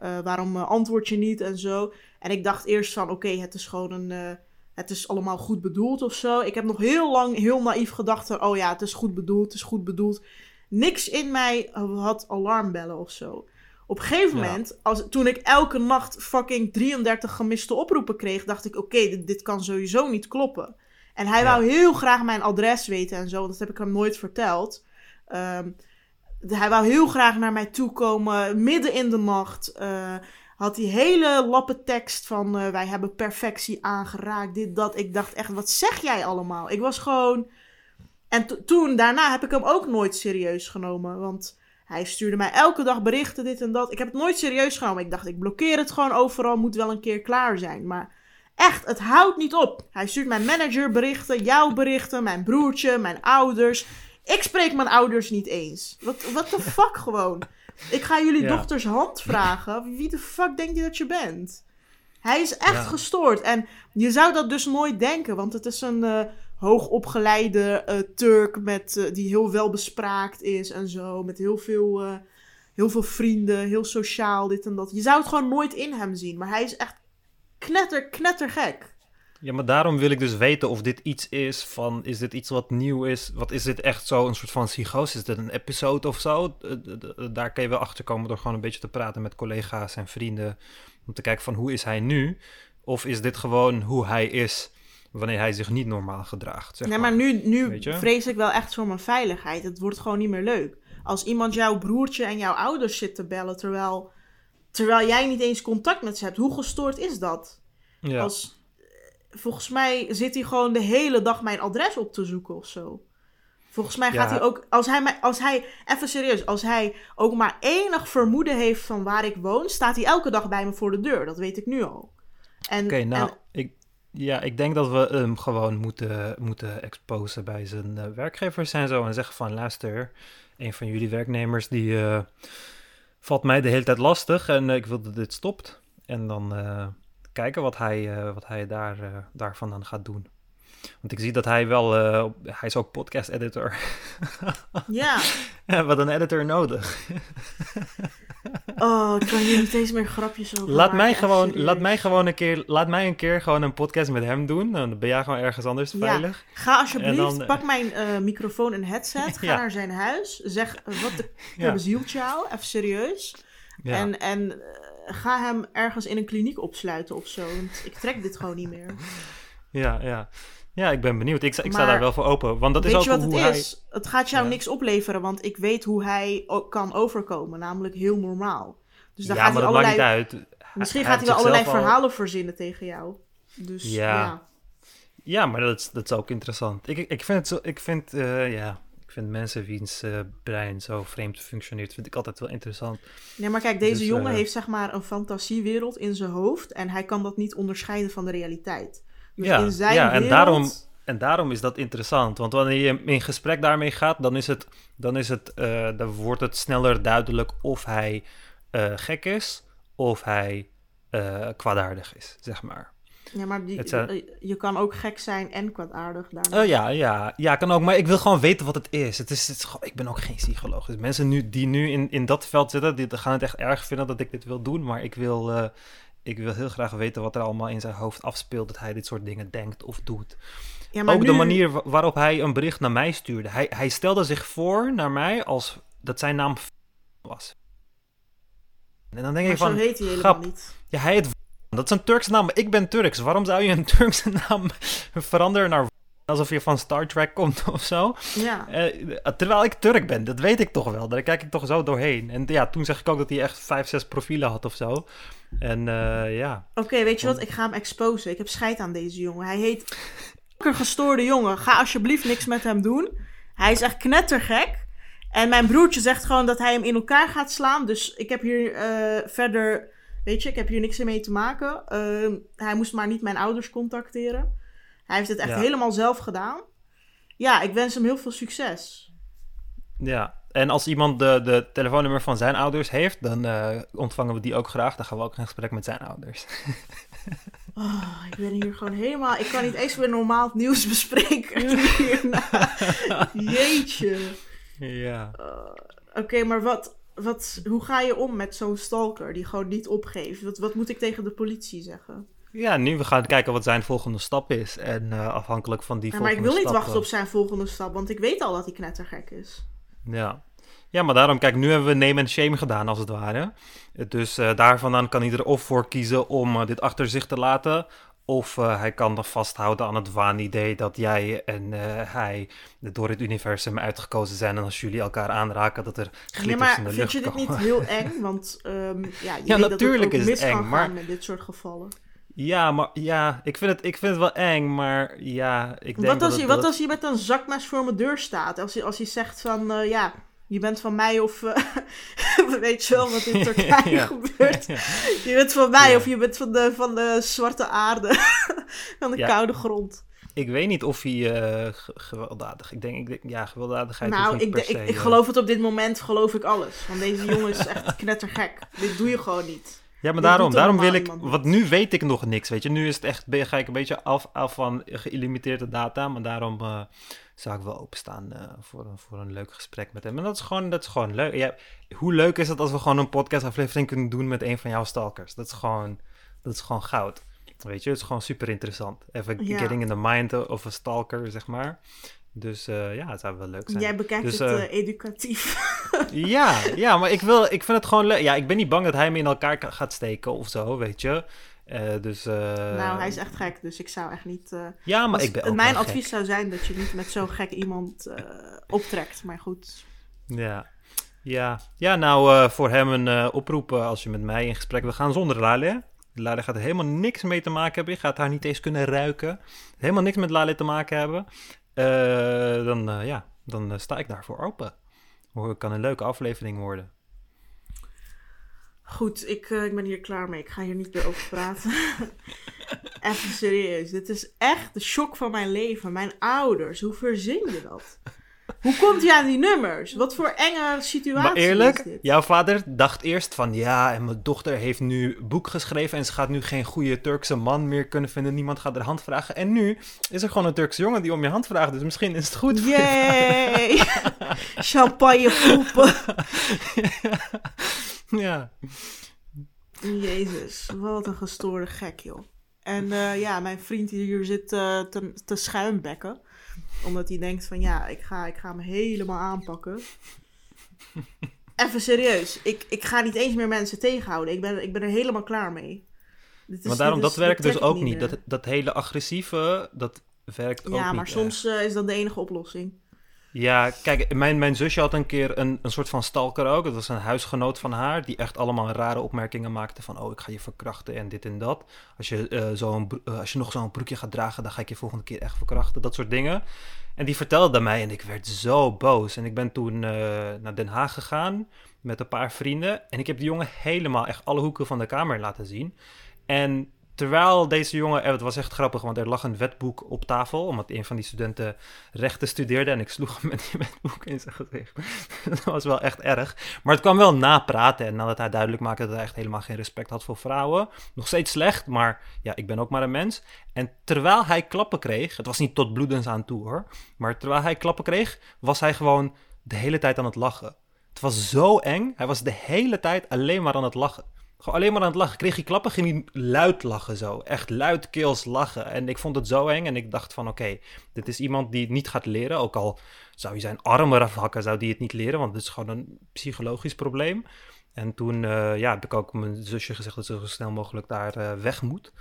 uh, waarom uh, antwoord je niet en zo. En ik dacht eerst van, oké, okay, het is gewoon een... Uh, het is allemaal goed bedoeld of zo. Ik heb nog heel lang heel naïef gedacht van, oh ja, het is goed bedoeld, het is goed bedoeld. Niks in mij had alarmbellen of zo. Op een gegeven ja. moment, als, toen ik elke nacht fucking 33 gemiste oproepen kreeg, dacht ik, oké, okay, dit, dit, kan sowieso niet kloppen. En hij ja. wou heel graag mijn adres weten en zo, dat heb ik hem nooit verteld. Um, hij wou heel graag naar mij toe komen, midden in de nacht. Uh, had die hele lappe tekst van uh, wij hebben perfectie aangeraakt, dit, dat. Ik dacht echt, wat zeg jij allemaal? Ik was gewoon... En toen, daarna heb ik hem ook nooit serieus genomen, want... Hij stuurde mij elke dag berichten, dit en dat. Ik heb het nooit serieus genomen. Ik dacht, ik blokkeer het gewoon overal, moet wel een keer klaar zijn. Maar echt, het houdt niet op. Hij stuurt mijn manager berichten, jouw berichten, mijn broertje, mijn ouders. Ik spreek mijn ouders niet eens. Wat, wat de fuck gewoon. Ik ga jullie ja. dochters hand vragen. Wie de fuck denk je dat je bent? Hij is echt ja. gestoord. En je zou dat dus nooit denken, want het is een uh, hoogopgeleide uh, Turk met, uh, die heel welbespraakt is en zo. Met heel veel, heel veel vrienden, heel sociaal, dit en dat. Je zou het gewoon nooit in hem zien, maar hij is echt knetter, knettergek. Ja, maar daarom wil ik dus weten of dit iets is van, is dit iets wat nieuw is? Wat is dit echt zo een soort van psychose? Is dit een episode of zo? Daar kun je wel achter komen door gewoon een beetje te praten met collega's en vrienden. Om te kijken van hoe is hij nu? Of is dit gewoon hoe hij is wanneer hij zich niet normaal gedraagt? Zeg nee, maar, maar nu, nu vrees ik wel echt voor mijn veiligheid. Het wordt gewoon niet meer leuk. Als iemand jouw broertje en jouw ouders zit te bellen terwijl, terwijl jij niet eens contact met ze hebt. Hoe gestoord is dat? Ja. Als, volgens mij zit hij gewoon de hele dag mijn adres op te zoeken of zo. Volgens mij gaat ja. hij ook, als hij, als hij, even serieus, als hij ook maar enig vermoeden heeft van waar ik woon, staat hij elke dag bij me voor de deur. Dat weet ik nu al. Oké, okay, nou, en, ik, ja, ik denk dat we hem gewoon moeten, moeten exposen bij zijn uh, werkgevers en zo. En zeggen van, luister, een van jullie werknemers die uh, valt mij de hele tijd lastig en uh, ik wil dat dit stopt. En dan kijken wat hij, uh, wat hij daar, uh, daarvan aan gaat doen. Want ik zie dat hij wel, uh, hij is ook podcast editor. ja. ja. Wat een editor nodig. oh, ik kan hier niet eens meer grapjes over laat mij gewoon, Laat mij gewoon een keer, laat mij een keer gewoon een podcast met hem doen. Dan ben jij gewoon ergens anders veilig. Ja. Ga alsjeblieft, dan, pak mijn microfoon en headset. Ga ja. naar zijn huis. Zeg, wat de ja. bezielt jou? Even serieus. Ja. En, en ga hem ergens in een kliniek opsluiten of zo. Want ik trek dit gewoon niet meer. Ja, ja. Ja, ik ben benieuwd. Ik, ik sta daar wel voor open. Want dat is ook je wat hoe het hij... is? Het gaat jou ja. niks opleveren, want ik weet hoe hij kan overkomen. Namelijk heel normaal. Dus dan ja, gaat maar hij dat allerlei... maakt niet uit. Misschien hij gaat hij wel allerlei al... verhalen verzinnen tegen jou. Dus ja. Ja, ja maar dat is, dat is ook interessant. Ik, ik vind het zo... Ik vind, uh, ja... Ik vind mensen wiens uh, brein zo vreemd functioneert, vind ik altijd wel interessant. Nee, maar kijk, deze dus, jongen uh, heeft zeg maar een fantasiewereld in zijn hoofd en hij kan dat niet onderscheiden van de realiteit. Dus ja, in zijn ja wereld... en, daarom, en daarom is dat interessant. Want wanneer je in gesprek daarmee gaat, dan, is het, dan, is het, uh, dan wordt het sneller duidelijk of hij gek is of hij kwaadaardig is, zeg maar. Ja, maar die, je kan ook gek zijn en kwaadaardig daarna. Oh ja, ja, ja, kan ook. Maar ik wil gewoon weten wat het is. Het is, het is ik ben ook geen psycholoog. Dus mensen nu, die nu in, in dat veld zitten, die gaan het echt erg vinden dat ik dit wil doen. Maar ik wil, ik wil heel graag weten wat er allemaal in zijn hoofd afspeelt. Dat hij dit soort dingen denkt of doet. Ja, maar ook de manier waarop hij een bericht naar mij stuurde. Hij, hij stelde zich voor naar mij als dat zijn naam was. En dan denk ik van, heet hij helemaal niet. Ja, hij heet dat is een Turkse naam. Ik ben Turks. Waarom zou je een Turkse naam veranderen naar alsof je van Star Trek komt of zo? Ja. Uh, terwijl ik Turk ben, dat weet ik toch wel. Daar kijk ik toch zo doorheen. En ja, toen zeg ik ook dat hij echt vijf, zes profielen had of zo. En uh, ja. Oké, weet je wat? Ik ga hem exposen. Ik heb scheid aan deze jongen. Hij heet een gestoorde jongen. Ga alsjeblieft niks met hem doen. Hij is echt knettergek. En mijn broertje zegt gewoon dat hij hem in elkaar gaat slaan. Dus ik heb hier uh, verder, weet je, ik heb hier niks mee te maken. Uh, hij moest maar niet mijn ouders contacteren. Hij heeft het echt helemaal zelf gedaan. Ja, ik wens hem heel veel succes. Ja, en als iemand de, de telefoonnummer van zijn ouders heeft, dan uh, ontvangen we die ook graag. Dan gaan we ook in gesprek met zijn ouders. Oh, ik ben hier gewoon helemaal... Ik kan niet eens weer normaal het nieuws bespreken Jeetje. Ja. Uh, Oké, maar wat, wat, hoe ga je om met zo'n stalker die gewoon niet opgeeft? Wat, wat moet ik tegen de politie zeggen? Ja, nu we gaan kijken wat zijn volgende stap is. En uh, afhankelijk van die ja, volgende stap... Maar ik wil niet wachten op zijn volgende stap, want ik weet al dat hij knettergek is. Ja. Ja, maar daarom, kijk, nu hebben we name and shame gedaan, als het ware. Dus uh, daar vandaan kan hij er of voor kiezen om uh, dit achter zich te laten... Of uh, hij kan dan vasthouden aan het waanidee dat jij en uh, hij door het universum uitgekozen zijn. En als jullie elkaar aanraken, dat er glitters in de lucht komen. vind je dit niet heel eng? Want um, ja, je ja, weet natuurlijk dat het is het eng, maar... met dit soort gevallen. Ja, maar ja, ik vind het, ik vind het wel eng, maar ja, ik denk wat als, dat je, wat als je met een zakmes voor mijn deur staat? Als je, als je zegt van, uh, ja, je bent van mij of uh, weet je wel wat in Turkije gebeurt. Je bent van mij of je bent van de, van de zwarte aarde, van de koude grond. Ik weet niet of hij uh, gewelddadig. Ik denk, ik denk, ja, gewelddadigheid. Nou, ik, ik, ik, geloof het op dit moment, geloof ik alles. Want deze jongen is echt knettergek. Dit doe je gewoon niet. Ja, maar daarom, daarom wil ik. Want nu weet ik nog niks, weet je. Nu is het echt, ga ik een beetje af, af van geïlimiteerde data. Maar daarom uh, zou ik wel openstaan uh, voor, een, voor een leuk gesprek met hem. En dat is gewoon, dat is gewoon leuk. Ja, hoe leuk is het als we gewoon een podcastaflevering kunnen doen met een van jouw stalkers? Dat is gewoon, dat is gewoon goud. Weet je, het is gewoon super interessant. Even getting in the mind of a stalker, zeg maar. Dus uh, ja, het zou wel leuk zijn. Jij bekijkt dus, het uh, educatief. ja, ja, maar ik, wil, ik vind het gewoon leuk. Ja, ik ben niet bang dat hij me in elkaar gaat steken of zo, weet je. Uh, dus, nou, hij is echt gek, dus ik zou echt niet... ja, maar ik ben ook Mijn advies zou zijn dat je niet met zo'n gek iemand optrekt, maar goed. Ja, ja. ja nou, voor hem een oproep als je met mij in gesprek wil gaan zonder Lale. Lale gaat er helemaal niks mee te maken hebben. Je gaat haar niet eens kunnen ruiken. Helemaal niks met Lale te maken hebben. Uh, dan, uh, ja, dan uh, sta ik daarvoor open. Het kan een leuke aflevering worden. Goed, ik, ik ben hier klaar mee. Ik ga hier niet meer over praten. Even serieus. Dit is echt de shock van mijn leven. Mijn ouders, hoe verzin je dat? Hoe komt hij aan die nummers? Wat voor enge situatie maar eerlijk, is dit? jouw vader dacht eerst van... ja, en mijn dochter heeft nu boek geschreven... en ze gaat nu geen goede Turkse man meer kunnen vinden. Niemand gaat haar hand vragen. En nu is er gewoon een Turkse jongen die om je hand vraagt. Dus misschien is het goed voor Yay! Champagne poepen. ja. Jezus, wat een gestoorde gek, joh. En uh, ja, mijn vriend die hier zit uh, te, te schuimbekken omdat hij denkt van ja, ik ga, ik ga hem helemaal aanpakken. Even serieus. Ik, ik ga niet eens meer mensen tegenhouden. Ik ben, ik ben er helemaal klaar mee. Is, maar daarom, dat werkt dus ook niet. Dat, dat hele agressieve, dat werkt ook niet. Ja, maar soms uh, is dat de enige oplossing. Ja, kijk, mijn, mijn zusje had een keer een, een soort van stalker ook. Dat was een huisgenoot van haar, die echt allemaal rare opmerkingen maakte van... oh, ik ga je verkrachten en dit en dat. Als je, uh, zo uh, als je nog zo'n broekje gaat dragen, dan ga ik je volgende keer echt verkrachten. Dat soort dingen. En die vertelde dat mij en ik werd zo boos. En ik ben toen uh, naar Den Haag gegaan met een paar vrienden. En ik heb die jongen helemaal echt alle hoeken van de kamer laten zien. En terwijl deze jongen, het was echt grappig, want er lag een wetboek op tafel, omdat een van die studenten rechten studeerde en ik sloeg hem met die wetboek in zijn gezicht. dat was wel echt erg. Maar het kwam wel napraten en nadat hij duidelijk maakte dat hij echt helemaal geen respect had voor vrouwen. Nog steeds slecht, maar ja, ik ben ook maar een mens. En terwijl hij klappen kreeg, het was niet tot bloedens aan toe hoor, maar terwijl hij klappen kreeg, was hij gewoon de hele tijd aan het lachen. Het was zo eng, hij was de hele tijd alleen maar aan het lachen. Gewoon alleen maar aan het lachen. Kreeg hij klappen, ging hij luid lachen zo. Echt luidkeels lachen. En ik vond het zo eng. En ik dacht van oké, dit is iemand die het niet gaat leren. Ook al zou hij zijn armen afhakken, zou die het niet leren. Want het is gewoon een psychologisch probleem. En toen uh, ja, heb ik ook mijn zusje gezegd dat ze zo snel mogelijk daar uh, weg moet.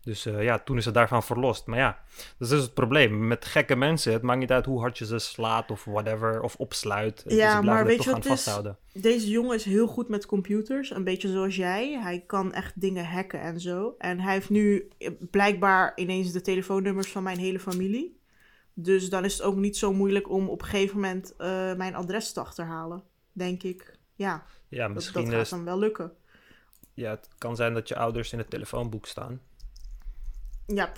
Dus uh, ja, toen is het daarvan verlost. Maar ja, dat is dus het probleem. Met gekke mensen, het maakt niet uit hoe hard je ze slaat of whatever, of opsluit. Ja, maar weet je wat vasthouden. Is? Deze jongen is heel goed met computers, een beetje zoals jij. Hij kan echt dingen hacken en zo. En hij heeft nu eh, blijkbaar ineens de telefoonnummers van mijn hele familie. Dus dan is het ook niet zo moeilijk om op een gegeven moment uh, mijn adres te achterhalen, denk ik. Ja, ja misschien dat, dat gaat dan wel lukken. Ja, het kan zijn dat je ouders in het telefoonboek staan. Ja,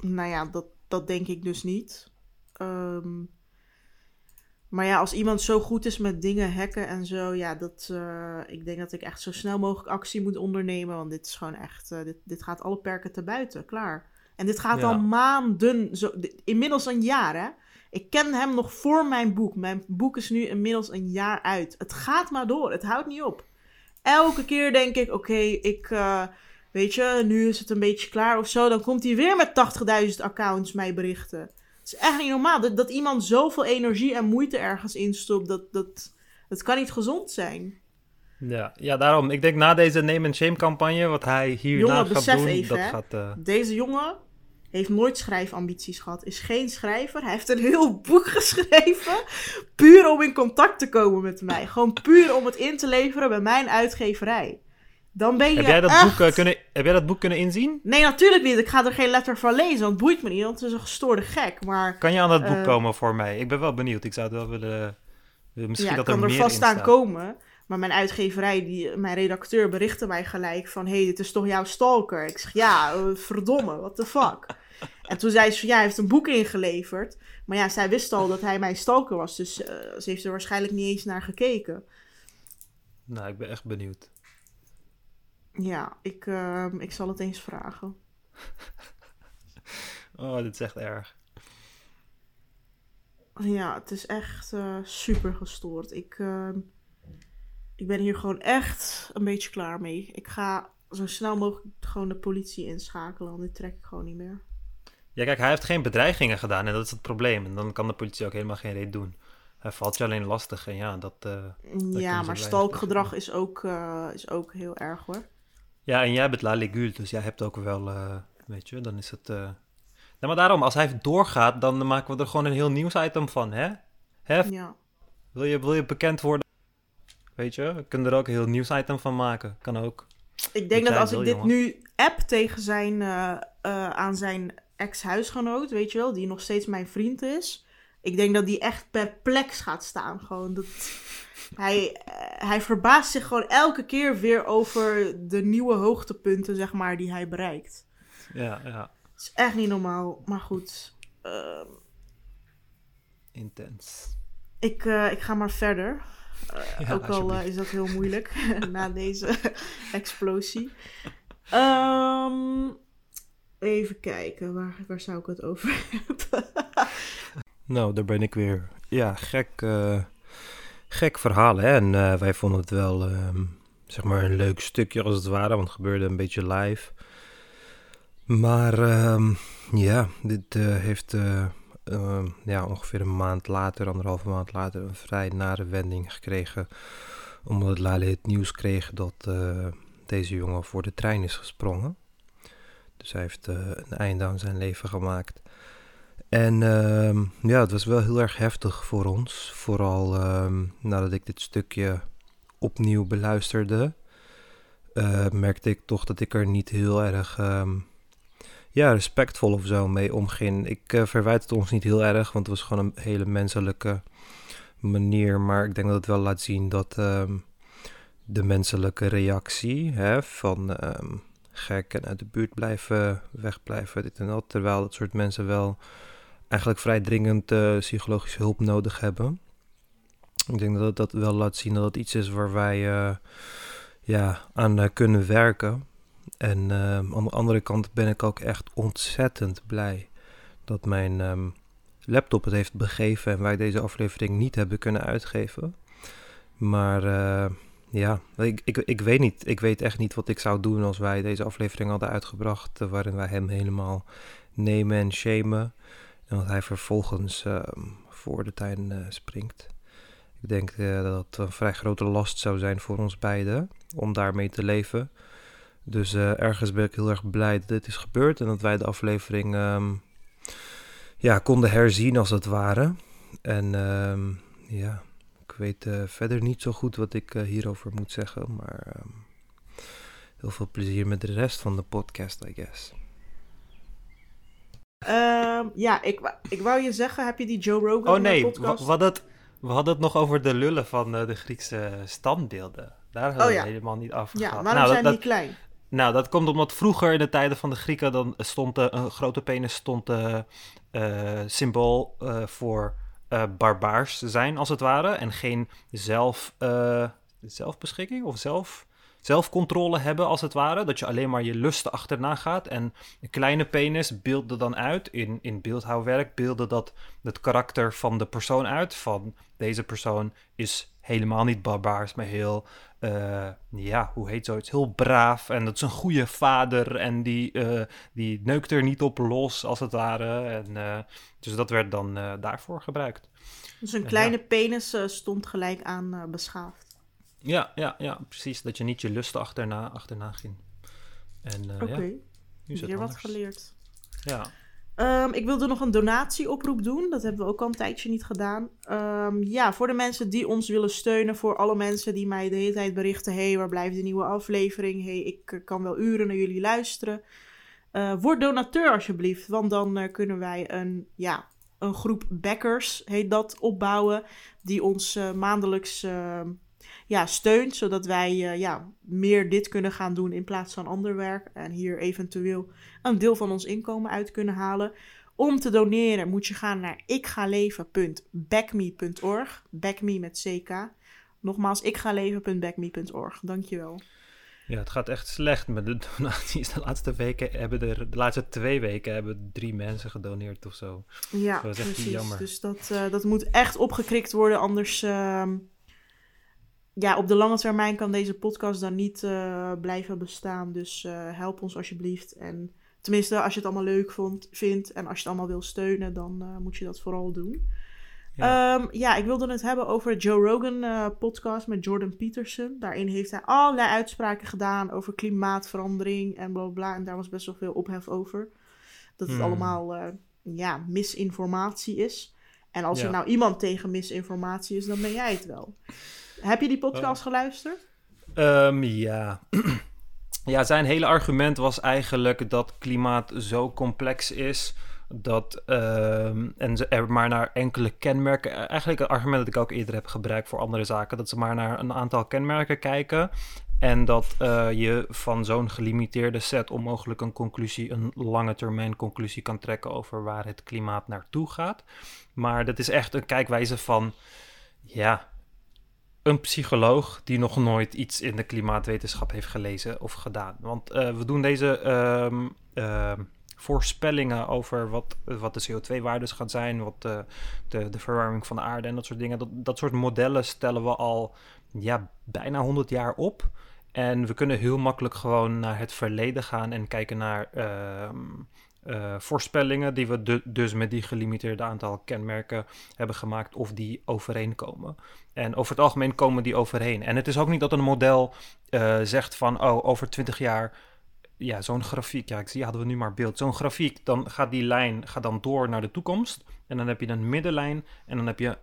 nou ja, dat, dat denk ik dus niet. Um, maar ja, als iemand zo goed is met dingen hacken en zo, ja, dat, uh, ik denk dat ik echt zo snel mogelijk actie moet ondernemen. Want dit is gewoon echt, uh, dit, dit gaat alle perken te buiten, klaar. En dit gaat al maanden, zo, inmiddels een jaar hè. Ik ken hem nog voor mijn boek. Mijn boek is nu inmiddels een jaar uit. Het gaat maar door, het houdt niet op. Elke keer denk ik, oké, ik... Uh, weet je, nu is het een beetje klaar of zo. Dan komt hij weer met 80.000 accounts mij berichten. Het is echt niet normaal dat, dat iemand zoveel energie en moeite ergens instopt. Dat, dat, dat kan niet gezond zijn. Ja, ja, daarom. Ik denk na deze name and shame campagne, wat hij hierna gaat doen, even, dat gaat... Uh... Deze jongen heeft nooit schrijfambities gehad. Is geen schrijver. Hij heeft een heel boek geschreven. Puur om in contact te komen met mij. Gewoon puur om het in te leveren bij mijn uitgeverij. Dan ben je heb jij, dat boek, uh, kunnen, heb jij dat boek kunnen inzien? Nee, natuurlijk niet. Ik ga er geen letter van lezen, want het boeit me niet, want het is een gestoorde gek. Maar, kan je aan dat boek uh, komen voor mij? Ik ben wel benieuwd. Ik zou het wel willen... Misschien ja, dat er kan er vast aan komen. Maar mijn uitgeverij, die, mijn redacteur, berichtte mij gelijk van... Hé, hey, dit is toch jouw stalker? Ik zeg, ja, uh, verdomme, what the fuck? en toen zei ze van, ja, hij heeft een boek ingeleverd. Maar ja, zij wist al dat hij mijn stalker was. Dus ze heeft er waarschijnlijk niet eens naar gekeken. Nou, ik ben echt benieuwd. Ja, ik, uh, ik zal het eens vragen. oh, dit is echt erg. Ja, het is echt uh, super gestoord. Ik, uh, ik ben hier gewoon echt een beetje klaar mee. Ik ga zo snel mogelijk gewoon de politie inschakelen, want dit trek ik gewoon niet meer. Ja, kijk, hij heeft geen bedreigingen gedaan en dat is het probleem. En dan kan de politie ook helemaal geen reet doen. Hij valt je alleen lastig en ja, dat... Uh, ja, maar stalkgedrag is ook, is ook heel erg hoor. Ja, en jij bent La Ligule, dus jij hebt ook wel, uh, weet je, dan is het... Uh... maar daarom, als hij doorgaat, dan maken we er gewoon een heel nieuwsitem van, hè? hè? Ja. Wil je, wil je bekend worden? Weet je, we kunnen er ook een heel nieuwsitem van maken. Kan ook. Ik denk dat als ik dit nu app tegen zijn, uh, aan zijn ex-huisgenoot, weet je wel, die nog steeds mijn vriend is... Ik denk dat die echt perplex gaat staan. Gewoon dat hij, eh, hij verbaast zich gewoon elke keer weer over de nieuwe hoogtepunten, zeg maar, die hij bereikt. Ja, ja. Het is echt niet normaal, maar goed. Uh, Intens. Ik, uh, ik ga maar verder. Uh, ja, ook al is dat heel moeilijk na deze explosie. Um, even kijken, waar, waar zou ik het over hebben? Nou, daar ben ik weer. Ja, gek gek verhaal. Hè? En uh, wij vonden het wel, uh, zeg maar, een leuk stukje als het ware, want het gebeurde een beetje live. Maar uh, ja, dit uh, heeft ehm, ja, ongeveer een maand later, anderhalve maand later, een vrij nare wending gekregen. Omdat Lale het nieuws kreeg dat deze jongen voor de trein is gesprongen. Dus hij heeft een einde aan zijn leven gemaakt. En uh, ja, het was wel heel erg heftig voor ons. Vooral uh, nadat ik dit stukje opnieuw beluisterde, uh, merkte ik toch dat ik er niet heel erg uh, ja, respectvol of zo mee omging. Ik uh, verwijt het ons niet heel erg, want het was gewoon een hele menselijke manier. Maar ik denk dat het wel laat zien dat ehm, de menselijke reactie hè, van gek en uit de buurt blijven, wegblijven, dit en dat. Terwijl dat soort mensen wel eigenlijk vrij dringend uh, psychologische hulp nodig hebben. Ik denk dat dat wel laat zien dat het iets is waar wij uh, ja, aan uh, kunnen werken. En aan de andere kant ben ik ook echt ontzettend blij dat mijn um, laptop het heeft begeven en wij deze aflevering niet hebben kunnen uitgeven. Maar ja, ik, ik, ik weet niet. Ik weet echt niet wat ik zou doen als wij deze aflevering hadden uitgebracht. waarin wij hem helemaal nemen en shamen. En dat hij vervolgens uh, voor de tuin uh, springt. Ik denk uh, dat het een vrij grote last zou zijn voor ons beiden om daarmee te leven. Dus ergens ben ik heel erg blij dat dit is gebeurd en dat wij de aflevering um, ja, konden herzien als het ware. En um, ja, ik weet verder niet zo goed wat ik hierover moet zeggen, maar heel veel plezier met de rest van de podcast, I guess. Um, ja, ik, ik wou je zeggen, heb je die Joe Rogan Oh nee, podcast? we, hadden het, we hadden het nog over de lullen van uh, de Griekse standbeelden. Daar hadden oh, ja. we helemaal niet af Ja, waarom nou, zijn dat, die klein? Nou, dat komt omdat vroeger in de tijden van de Grieken... dan stond uh, een grote penis stond uh, symbool voor barbaars zijn, als het ware. En geen zelf, zelfbeschikking of zelf zelfcontrole hebben, als het ware. Dat je alleen maar je lusten achterna gaat. En een kleine penis beelde dan uit, in, in beeldhouwwerk, beelde dat het karakter van de persoon uit. Van deze persoon is helemaal niet barbaars, maar heel, uh, ja, hoe heet zoiets? Heel braaf. En dat is een goede vader. En die, uh, die neukt er niet op los, als het ware. En, uh, dus dat werd dan daarvoor gebruikt. Dus een kleine ja. penis stond gelijk aan beschaafd. Ja, ja, ja, precies. Dat je niet je lusten achterna, achterna ging. Oké, okay. ja, hier wat geleerd. Ja. Um, ik wilde nog een donatieoproep doen. Dat hebben we ook al een tijdje niet gedaan. Um, ja, voor de mensen die ons willen steunen. Voor alle mensen die mij de hele tijd berichten. hey, waar blijft de nieuwe aflevering? hey, ik kan wel uren naar jullie luisteren. Uh, word donateur alsjeblieft. Want dan uh, kunnen wij een, ja, een groep backers, heet dat, opbouwen. Die ons uh, maandelijks ja, steunt, zodat wij uh, ja, meer dit kunnen gaan doen in plaats van ander werk. En hier eventueel een deel van ons inkomen uit kunnen halen. Om te doneren moet je gaan naar ikgaleven.backme.org. Backme met CK. Nogmaals, ikgaleven.backme.org. Dankjewel. Ja, het gaat echt slecht met de donaties. De laatste weken hebben er, de laatste twee weken hebben drie mensen gedoneerd of zo. Ja, dat is echt precies. Jammer. Dus dat, uh, dat moet echt opgekrikt worden, anders... Uh, ja, op de lange termijn kan deze podcast dan niet uh, blijven bestaan. Dus uh, help ons alsjeblieft. En tenminste, als je het allemaal leuk vond, vindt en als je het allemaal wil steunen, dan uh, moet je dat vooral doen. Ja. Um, ja, ik wilde het hebben over Joe Rogan podcast met Jordan Peterson. Daarin heeft hij allerlei uitspraken gedaan over klimaatverandering en bla bla. En daar was best wel veel ophef over. Dat het hmm. allemaal ja, misinformatie is. En als ja. er nou iemand tegen misinformatie is, dan ben jij het wel. Heb je die podcast oh. geluisterd? Um, ja. ja, zijn hele argument was eigenlijk dat klimaat zo complex is dat uh, en ze er maar naar enkele kenmerken. Eigenlijk het argument dat ik ook eerder heb gebruikt voor andere zaken, dat ze maar naar een aantal kenmerken kijken. En dat uh, je van zo'n gelimiteerde set onmogelijk een conclusie, een lange termijn conclusie kan trekken over waar het klimaat naartoe gaat. Maar dat is echt een kijkwijze van, ja, een psycholoog die nog nooit iets in de klimaatwetenschap heeft gelezen of gedaan. Want uh, we doen deze um, uh, voorspellingen over wat, wat de CO2-waardes gaan zijn, wat de, de, de, verwarming van de aarde en dat soort dingen. Dat, dat soort modellen stellen we al ja, bijna 100 jaar op. En we kunnen heel makkelijk gewoon naar het verleden gaan en kijken naar uh, uh, voorspellingen die we dus met die gelimiteerde aantal kenmerken hebben gemaakt of die overeenkomen. En over het algemeen komen die overeen. En het is ook niet dat een model uh, zegt van, oh, over 20 jaar, ja, zo'n grafiek, ja, ik zie, hadden we nu maar beeld. Zo'n grafiek, dan gaat die lijn gaat dan door naar de toekomst. En dan heb je een middenlijn en dan heb je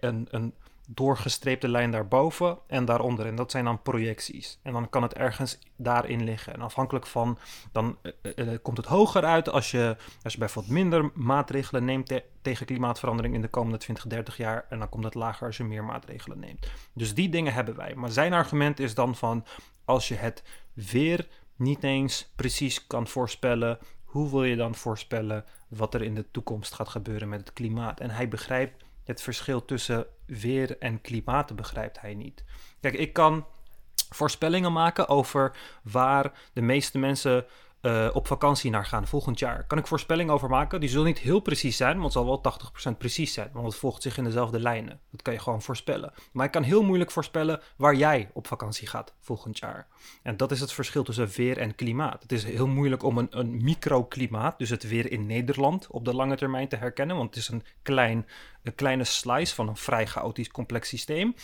een, een doorgestreepte lijn daarboven en daaronder. En dat zijn dan projecties. En dan kan het ergens daarin liggen. En afhankelijk van, dan uh, uh, komt het hoger uit als je, als je bijvoorbeeld minder maatregelen neemt te tegen klimaatverandering in de komende 20, 30 jaar. En dan komt het lager als je meer maatregelen neemt. Dus die dingen hebben wij. Maar zijn argument is dan van, als je het weer niet eens precies kan voorspellen, hoe wil je dan voorspellen wat er in de toekomst gaat gebeuren met het klimaat? En hij begrijpt het verschil tussen weer en klimaat begrijpt hij niet. Kijk, ik kan voorspellingen maken over waar de meeste mensen uh, op vakantie naar gaan volgend jaar. Kan ik voorspellingen over maken? Die zullen niet heel precies zijn, want het zal wel 80% precies zijn. Want het volgt zich in dezelfde lijnen. Dat kan je gewoon voorspellen. Maar ik kan heel moeilijk voorspellen waar jij op vakantie gaat volgend jaar. En dat is het verschil tussen weer en klimaat. Het is heel moeilijk om een, een microklimaat, dus het weer in Nederland, op de lange termijn te herkennen. Want het is een, klein, een kleine slice van een vrij chaotisch complex systeem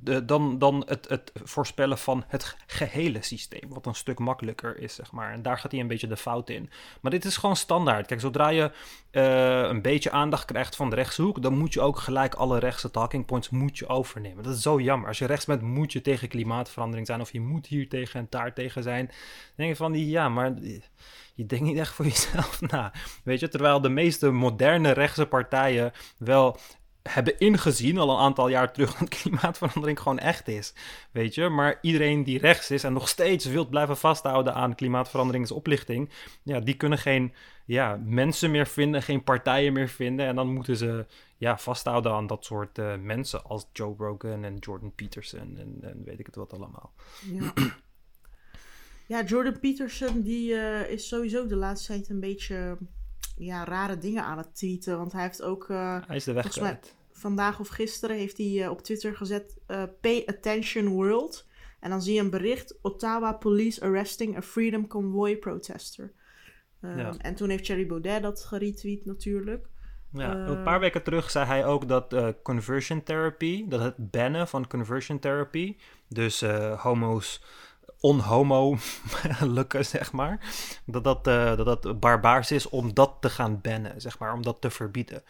dan, dan het, het voorspellen van het gehele systeem. Wat een stuk makkelijker is, zeg maar. En daar gaat hij een beetje de fout in. Maar dit is gewoon standaard. Kijk, zodra je uh, een beetje aandacht krijgt van de rechtshoek, dan moet je ook gelijk alle rechtse talking points moet je overnemen. Dat is zo jammer. Als je rechts bent, moet je tegen klimaatverandering zijn. Of je moet hier tegen en daar tegen zijn. Dan denk je van, ja, maar je denkt niet echt voor jezelf na. Weet je, terwijl de meeste moderne rechtse partijen wel hebben ingezien al een aantal jaar terug dat klimaatverandering gewoon echt is. Weet je, maar iedereen die rechts is en nog steeds wil blijven vasthouden aan klimaatveranderingsoplichting, ja, die kunnen geen ja, mensen meer vinden, geen partijen meer vinden. En dan moeten ze ja, vasthouden aan dat soort uh, mensen als Joe Rogan en Jordan Peterson en, en weet ik het wat allemaal. Ja. ja, Jordan Peterson die uh, is sowieso de laatste tijd een beetje ja, rare dingen aan het tweeten. Want hij heeft ook. Uh, hij is de weg. Vandaag of gisteren heeft hij uh, op Twitter gezet: uh, Pay attention world. En dan zie je een bericht: Ottawa police arresting a freedom convoy protester. Ja. En toen heeft Cherry Baudet dat geretweet natuurlijk. Ja, een paar weken terug zei hij ook dat conversion therapy, dat het bannen van conversion therapy, dus homo's onhomo lukken, zeg maar. Dat dat, uh, dat dat barbaars is om dat te gaan bannen, zeg maar, om dat te verbieden.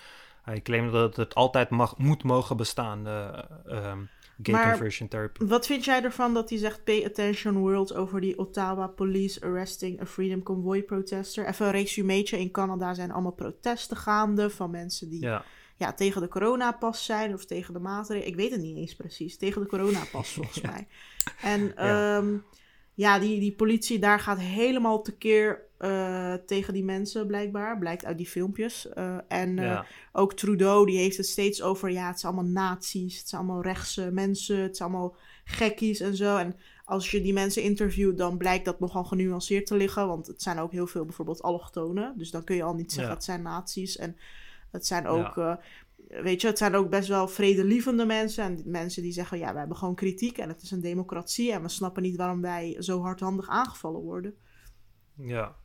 Hij claimde dat het altijd mag, moet mogen bestaan, uh, um, gay maar conversion therapy. Wat vind jij ervan dat hij zegt pay attention world over die Ottawa police arresting a freedom convoy protester? Even een resumeetje, in Canada zijn allemaal protesten gaande van mensen die... Ja ja, tegen de coronapas zijn of tegen de maatregelen. Ik weet het niet eens precies. Tegen de coronapas volgens mij. En ja. Um, ja, die, die politie daar gaat helemaal tekeer uh, tegen die mensen blijkbaar. Blijkt uit die filmpjes. Uh, en uh, ook Trudeau, die heeft het steeds over... ja, het zijn allemaal nazi's, het zijn allemaal rechtse mensen... het zijn allemaal gekkies en zo. En als je die mensen interviewt, dan blijkt dat nogal genuanceerd te liggen. Want het zijn ook heel veel bijvoorbeeld allochtonen. Dus dan kun je al niet zeggen, ja. het zijn nazi's. En het zijn ook... Ja weet je, het zijn ook best wel vredelievende mensen. En mensen die zeggen, ja, we hebben gewoon kritiek en het is een democratie. En we snappen niet waarom wij zo hardhandig aangevallen worden. Ja.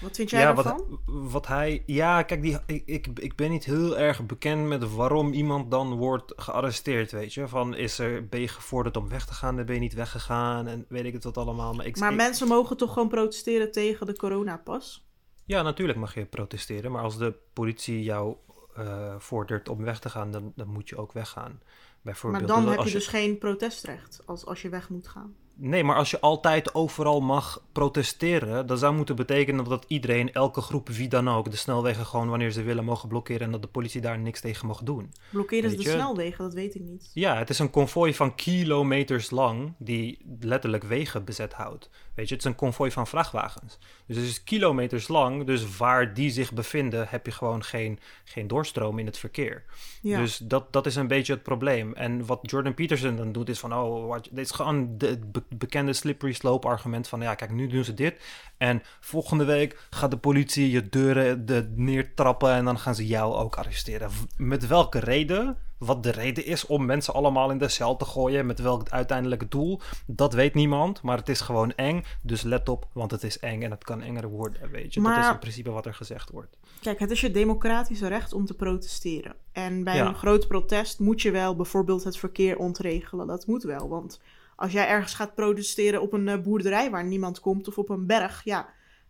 Wat vind jij ja, daarvan? Wat, wat hij... Ja, kijk, die, ik, ik, ik ben niet heel erg bekend met waarom iemand dan wordt gearresteerd, weet je. Van, is er, ben je gevorderd om weg te gaan, dan ben je niet weggegaan en weet ik het wat allemaal. Maar, ik, maar mensen mogen toch gewoon protesteren tegen de coronapas? Ja, natuurlijk mag je protesteren, maar als de politie jou uh, vordert om weg te gaan, dan, dan moet je ook weggaan. Bijvoorbeeld, maar dan heb je, je dus geen protestrecht als, als je weg moet gaan. Nee, maar als je altijd overal mag protesteren, dan zou moeten betekenen dat iedereen, elke groep, wie dan ook, de snelwegen gewoon wanneer ze willen mogen blokkeren en dat de politie daar niks tegen mag doen. Blokkeren ze de snelwegen? Dat weet ik niet. Ja, het is een konvooi van kilometers lang die letterlijk wegen bezet houdt. Weet je, het is een konvooi van vrachtwagens. Dus het is kilometers lang, dus waar die zich bevinden heb je gewoon geen, geen doorstroom in het verkeer. Ja. Dus dat, dat is een beetje het probleem. En wat Jordan Peterson dan doet is van, oh, dit is gewoon de bekende slippery slope argument van ja, kijk, nu doen ze dit. En volgende week gaat de politie je deuren de, neertrappen en dan gaan ze jou ook arresteren. Met welke reden? Wat de reden is om mensen allemaal in de cel te gooien, met welk uiteindelijke doel, dat weet niemand. Maar het is gewoon eng, dus let op, want het is eng en het kan enger worden, weet je. Maar, dat is in principe wat er gezegd wordt. Kijk, het is je democratische recht om te protesteren. En bij ja. een groot protest moet je wel bijvoorbeeld het verkeer ontregelen. Dat moet wel, want als jij ergens gaat protesteren op een uh, boerderij waar niemand komt of op een berg, ja,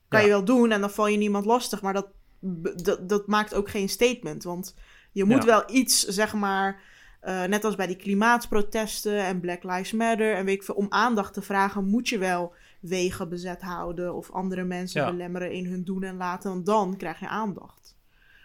kan je wel doen en dan val je niemand lastig, maar dat, dat, dat maakt ook geen statement. Want je moet ja. wel iets, zeg maar, uh, net als bij die klimaatprotesten en Black Lives Matter en weet ik veel, om aandacht te vragen, moet je wel wegen bezet houden of andere mensen ja. belemmeren in hun doen en laten, want dan krijg je aandacht.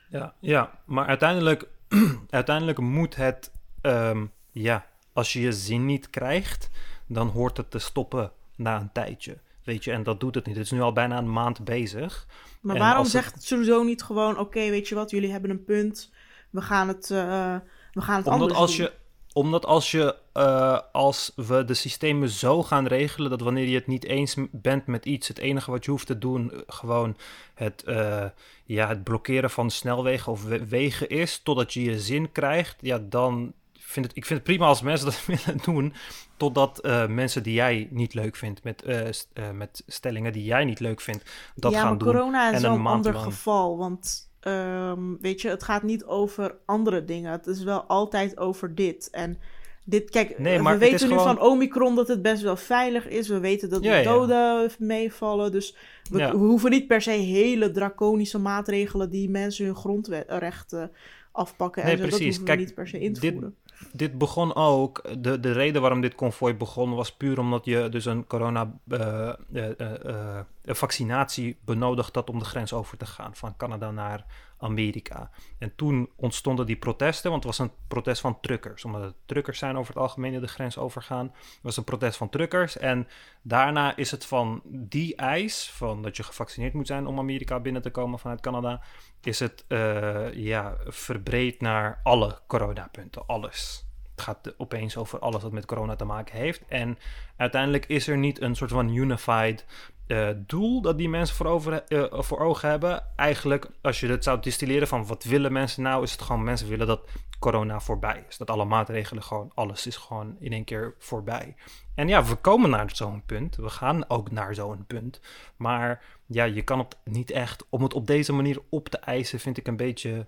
Ja, ja maar uiteindelijk, uiteindelijk moet het, um, ja, als je je zin niet krijgt, dan hoort het te stoppen na een tijdje. Weet je, en dat doet het niet. Het is nu al bijna een maand bezig. Maar waarom zegt het... sowieso niet gewoon: oké, weet je wat, jullie hebben een punt. We gaan het, uh, we gaan het Omdat anders als doen. Je, omdat als, je, uh, als we de systemen zo gaan regelen dat wanneer je het niet eens bent met iets, het enige wat je hoeft te doen, eh, gewoon het, uh, ja, het blokkeren van snelwegen of wegen is, totdat je je zin krijgt, ja, dan vind het, ik vind het prima als mensen dat willen doen, totdat uh, mensen die jij niet leuk vindt, met, uh, st met stellingen die jij niet leuk vindt, dat ja, gaan doen. Ja, corona is wel een ander lang... geval, want um, weet je, het gaat niet over andere dingen. Het is wel altijd over dit. En dit, kijk, nee, we weten nu gewoon... van Omicron dat het best wel veilig is. We weten dat de ja, ja. doden meevallen. Dus we, Ja. we hoeven niet per se hele draconische maatregelen die mensen hun grondrechten afpakken. Nee, en zo. Dat precies. Kijk, we niet per se in te dit- voeren. Dit begon ook, de, de reden waarom dit konvooi begon was puur omdat je dus een corona eh, eh, eh, een vaccinatie benodigd had om de grens over te gaan van Canada naar Amerika. En toen ontstonden die protesten, want het was een protest van truckers, omdat het truckers zijn over het algemeen de grens overgaan. Het was een protest van truckers en daarna is het van die eis, van dat je gevaccineerd moet zijn om Amerika binnen te komen vanuit Canada, is het eh, ja, verbreed naar alle coronapunten, alles. Gaat opeens over alles wat met corona te maken heeft. En uiteindelijk is er niet een soort van unified eh, doel dat die mensen eh, voor ogen hebben. Eigenlijk, als je het zou distilleren van wat willen mensen nou, is het gewoon mensen willen dat corona voorbij is. Dat alle maatregelen gewoon, alles is gewoon in één keer voorbij. En ja, we komen naar zo'n punt. We gaan ook naar zo'n punt. Maar ja, je kan het niet echt, om het op deze manier op te eisen, vind ik een beetje,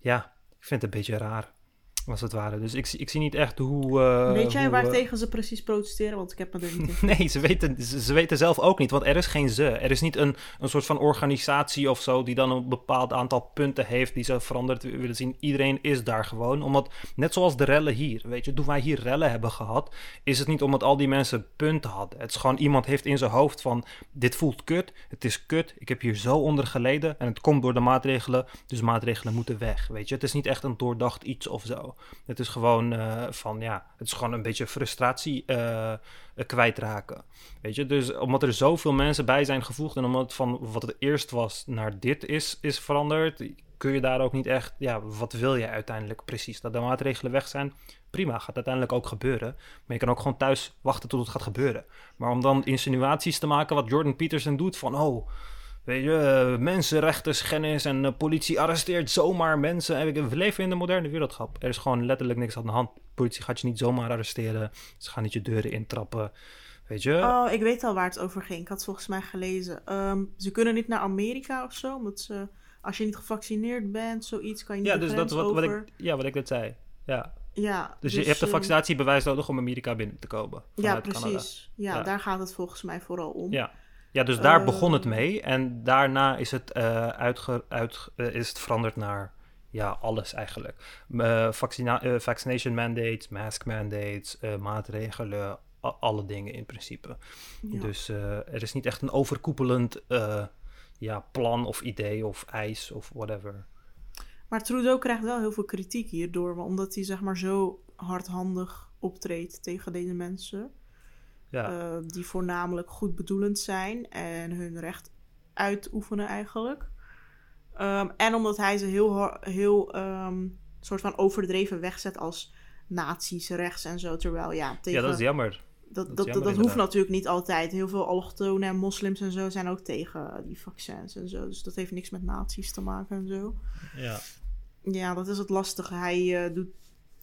ja, ik vind het een beetje raar. Als het ware. Dus ik, zie- ik zie niet echt hoe. eh, Weet jij hoe, waar eh, tegen ze precies protesteren? Want ik heb me er niet in. Nee, ze weten, ze, ze weten zelf ook niet, want er is geen ze. Er is niet een, een soort van organisatie of zo die dan een bepaald aantal punten heeft die ze veranderd willen zien. Iedereen is daar gewoon, omdat, net zoals de rellen hier, weet je, toen wij hier rellen hebben gehad, is het niet omdat al die mensen punten hadden. Het is gewoon iemand heeft in zijn hoofd van, dit voelt kut, het is kut, ik heb hier zo onder geleden en het komt door de maatregelen, dus maatregelen moeten weg, weet je. Het is niet echt een doordacht iets of zo. Het is gewoon eh, van, ja, het is gewoon een beetje frustratie eh, kwijtraken. Weet je, dus omdat er zoveel mensen bij zijn gevoegd en omdat van wat het eerst was naar dit is, is veranderd, kun je daar ook niet echt, ja, wat wil je uiteindelijk precies? Dat de maatregelen weg zijn, prima, gaat uiteindelijk ook gebeuren. Maar je kan ook gewoon thuis wachten tot het gaat gebeuren. Maar om dan insinuaties te maken wat Jordan Peterson doet van, oh, weet je, eh, mensenrechten schennis en de politie arresteert zomaar mensen. En we leven in de moderne wereldschap. Er is gewoon letterlijk niks aan de hand. De politie gaat je niet zomaar arresteren. Ze gaan niet je deuren intrappen. Weet je? Oh, ik weet al waar het over ging. Ik had volgens mij gelezen. Ehm, ze kunnen niet naar Amerika of zo, omdat ze, als je niet gevaccineerd bent, zoiets, kan je niet ja, dus dat grens wat, wat ik, ja, wat ik net zei. Ja. Ja, Dus, je hebt een eh, vaccinatiebewijs nodig om Amerika binnen te komen. Ja, precies. Ja, Ja. daar gaat het volgens mij vooral om. Ja. Ja, dus daar begon het mee. En daarna is het, eh, uitge, uit, eh, is het veranderd naar ja, alles eigenlijk. Eh, vaccina- vaccination mandates, mask mandates, maatregelen, alle dingen in principe. Ja. Dus er is niet echt een overkoepelend ja, plan of idee of eis of whatever. Maar Trudeau krijgt wel heel veel kritiek hierdoor, omdat hij zeg maar zo hardhandig optreedt tegen deze mensen, Ja, eh, die voornamelijk goed bedoelend zijn en hun recht uitoefenen eigenlijk. Ehm, en omdat hij ze heel, heel ehm, soort van overdreven wegzet als nazi's rechts en zo, terwijl ja, tegen... ja dat is jammer. Dat, Dat dat, is dat, jammer hoeft natuurlijk niet altijd. Heel veel allochtonen en moslims en zo zijn ook tegen eh, die vaccins en zo. Dus dat heeft niks met nazi's te maken en zo. Ja. Ja, dat is het lastige. Hij, eh, doet,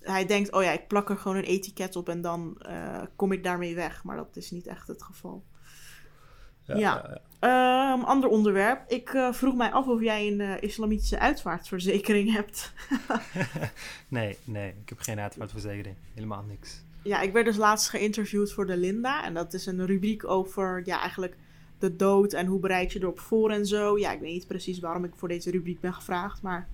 hij denkt, oh ja, ik plak er gewoon een etiket op en dan eh, kom ik daarmee weg. Maar dat is niet echt het geval. Ja, Ja. ja. Ehm, ander onderwerp. Ik eh, vroeg mij af of jij een eh, islamitische uitvaartverzekering hebt. nee, nee, ik heb geen uitvaartverzekering. Helemaal niks. Ja, ik werd dus laatst geïnterviewd voor de Linda. En dat is een rubriek over, ja, eigenlijk de dood en hoe bereid je erop voor en zo. Ja, ik weet niet precies waarom ik voor deze rubriek ben gevraagd, maar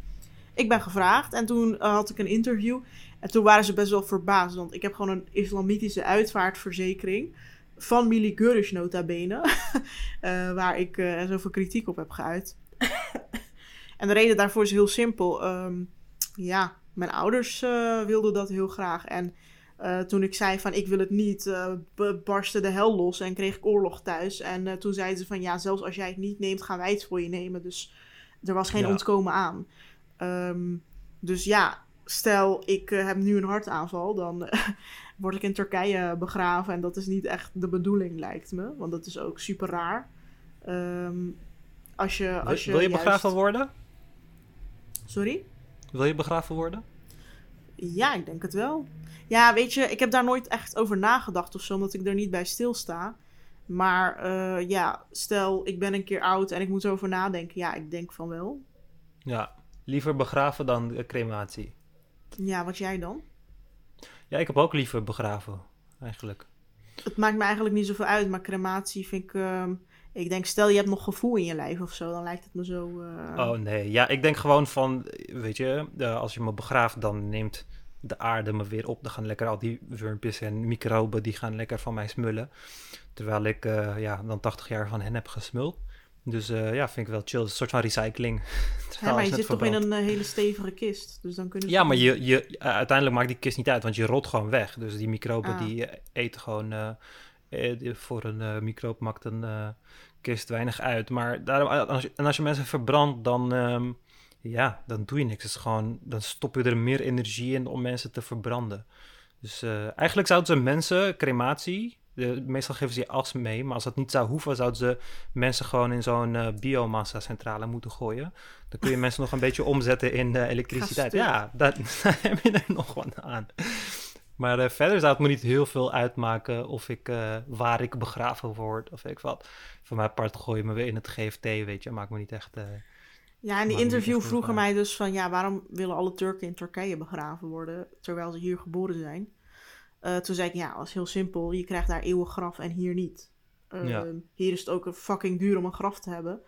ik ben gevraagd. En toen eh, had ik een interview. En toen waren ze best wel verbaasd, want ik heb gewoon een islamitische uitvaartverzekering. Van Mili Gurish nota bene. eh, waar ik eh, zoveel kritiek op heb geuit. en de reden daarvoor is heel simpel. Ehm, ja, mijn ouders wilden dat heel graag. En Uh, toen ik zei van ik wil het niet, uh, barstte de hel los en kreeg ik oorlog thuis. En uh, toen zeiden ze van ja, zelfs als jij het niet neemt, gaan wij het voor je nemen. Dus er was geen ja. ontkomen aan. Um, dus ja, stel ik heb nu een hartaanval, dan word ik in Turkije begraven. En dat is niet echt de bedoeling, lijkt me. Want dat is ook super raar. Um, als je, als je wil je juist... begraven worden? Sorry? Wil je begraven worden? Ja, ik denk het wel. Ja, weet je, ik heb daar nooit echt over nagedacht of zo, omdat ik er niet bij stilsta. Maar uh, ja, stel ik ben een keer oud en ik moet erover nadenken. Ja, ik denk van wel. Ja, liever begraven dan crematie. Ja, wat jij dan? Ja, ik heb ook liever begraven, eigenlijk. Het maakt me eigenlijk niet zoveel uit, maar crematie vind ik. Uh, ik denk, stel je hebt nog gevoel in je lijf of zo, dan lijkt het me zo. Uh... Oh nee, ja, ik denk gewoon van, weet je, uh, als je me begraaft, dan neemt de aarde me weer op. Dan gaan lekker al die wurmpjes en microben, die gaan lekker van mij smullen. Terwijl ik uh, ja, dan 80 jaar van hen heb gesmuld. Dus uh, ja, vind ik wel chill. Een soort van recycling. Ja, maar je zit toch in een uh, hele stevige kist. Dus dan kunnen ja, maar je, je, uh, uiteindelijk maakt die kist niet uit, want je rot gewoon weg. Dus die microben ah. die eten gewoon. voor een microop maakt een kist weinig uit. Maar daarom, als je, en als je mensen verbrandt, dan. Um, ja, dan doe je niks. Het is gewoon, dan stop je er meer energie in om mensen te verbranden. Dus eigenlijk zouden ze mensen, crematie, de, meestal geven ze je as mee, maar als dat niet zou hoeven, zouden ze mensen gewoon in zo'n uh, biomassa-centrale moeten gooien. Dan kun je mensen nog een beetje omzetten in uh, elektriciteit. Ja, daar, daar, heb je er nog wat aan. Maar uh, verder zou het me niet heel veel uitmaken of ik, waar ik begraven word of ik wat. Van mijn part gooi je me weer in het GFT, weet je. Maakt me niet echt... Ja, in die interview vroegen mij dus van ja, waarom willen alle Turken in Turkije begraven worden terwijl ze hier geboren zijn? Uh, toen zei ik ja, dat is heel simpel. Je krijgt daar eeuwig graf en hier niet. Uh, ja. Hier is het ook fucking duur om een graf te hebben.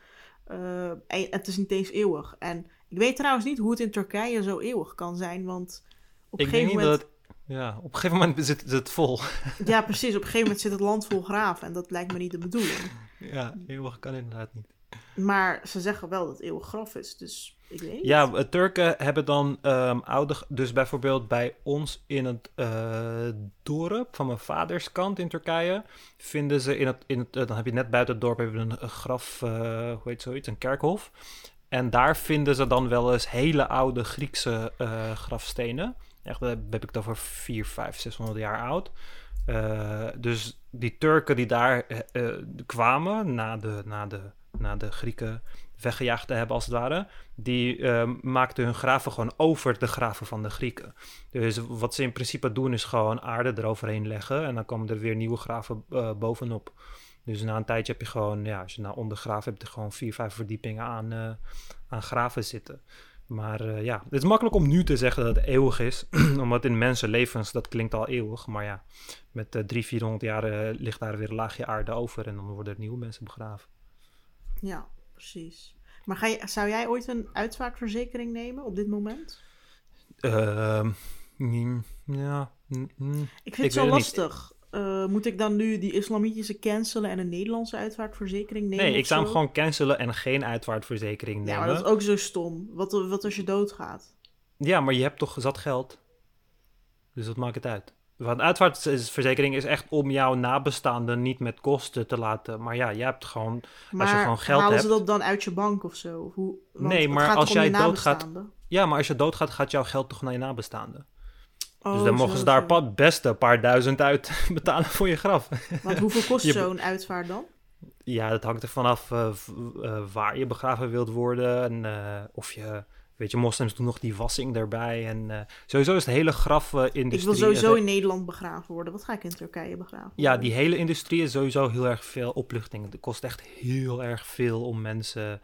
Uh, en het is niet eens eeuwig. En ik weet trouwens niet hoe het in Turkije zo eeuwig kan zijn, want op een gegeven moment. Ja, op een gegeven moment zit het vol. Ja, precies. Op een gegeven moment zit het land vol graven en dat lijkt me niet de bedoeling. Ja, eeuwig kan inderdaad niet. Maar ze zeggen wel dat het eeuwig graf is, dus ik weet. Ja, Turken hebben dan um, oude... Dus bijvoorbeeld bij ons in het uh, dorp van mijn vaders kant in Turkije... vinden ze in het... In het uh, dan heb je net buiten het dorp hebben een, graf... Uh, hoe heet zoiets? Een kerkhof. En daar vinden ze dan wel eens hele oude Griekse grafstenen. Echt, daar heb ik het over 4, 5, 600 jaar oud. dus die Turken die daar kwamen na de... Na de na de Grieken weggejaagd te hebben als het ware, die uh, maakten hun graven gewoon over de graven van de Grieken. Dus wat ze in principe doen is gewoon aarde eroverheen leggen en dan komen er weer nieuwe graven uh, bovenop. Dus na een tijdje heb je gewoon, ja, als je naar ondergraven hebt, je gewoon vier, vijf verdiepingen aan, uh, aan graven zitten. Maar uh, ja, het is makkelijk om nu te zeggen dat het eeuwig is, omdat in mensenlevens, dat klinkt al eeuwig, maar ja, met uh, drie, vierhonderd jaar ligt daar weer een laagje aarde over en dan worden er nieuwe mensen begraven. Ja, precies. Maar ga je, zou jij ooit een uitvaartverzekering nemen op dit moment? Uh, ja. Ik vind het zo lastig. Uh, moet ik dan nu die islamitische cancelen en een Nederlandse uitvaartverzekering nemen? Nee, ik zou hem gewoon cancelen en geen uitvaartverzekering nemen. Ja, maar dat is ook zo stom. Wat, wat als je doodgaat? Ja, maar je hebt toch zat geld. Dus dat maakt het uit. Want uitvaartverzekering is echt om jouw nabestaanden niet met kosten te laten. Maar ja, je hebt gewoon. Maar als je gewoon geld halen ze dat dan uit je bank of zo? Hoe, nee, maar als jij doodgaat. Ja, maar als je doodgaat, gaat jouw geld toch naar je nabestaanden. Oh, dus dan mogen ze daar het beste een paar duizend uit betalen voor je graf. Want hoeveel kost zo'n uitvaart dan? Ja, dat hangt er vanaf uh, uh, waar je begraven wilt worden en uh, of je Weet je, moslims doen nog die wassing erbij. En uh, sowieso is de hele grafindustrie... Uh, ik wil sowieso in Nederland begraven worden. Wat ga ik in Turkije begraven Ja, die hele industrie is sowieso heel erg veel opluchting. Het kost echt heel erg veel om mensen...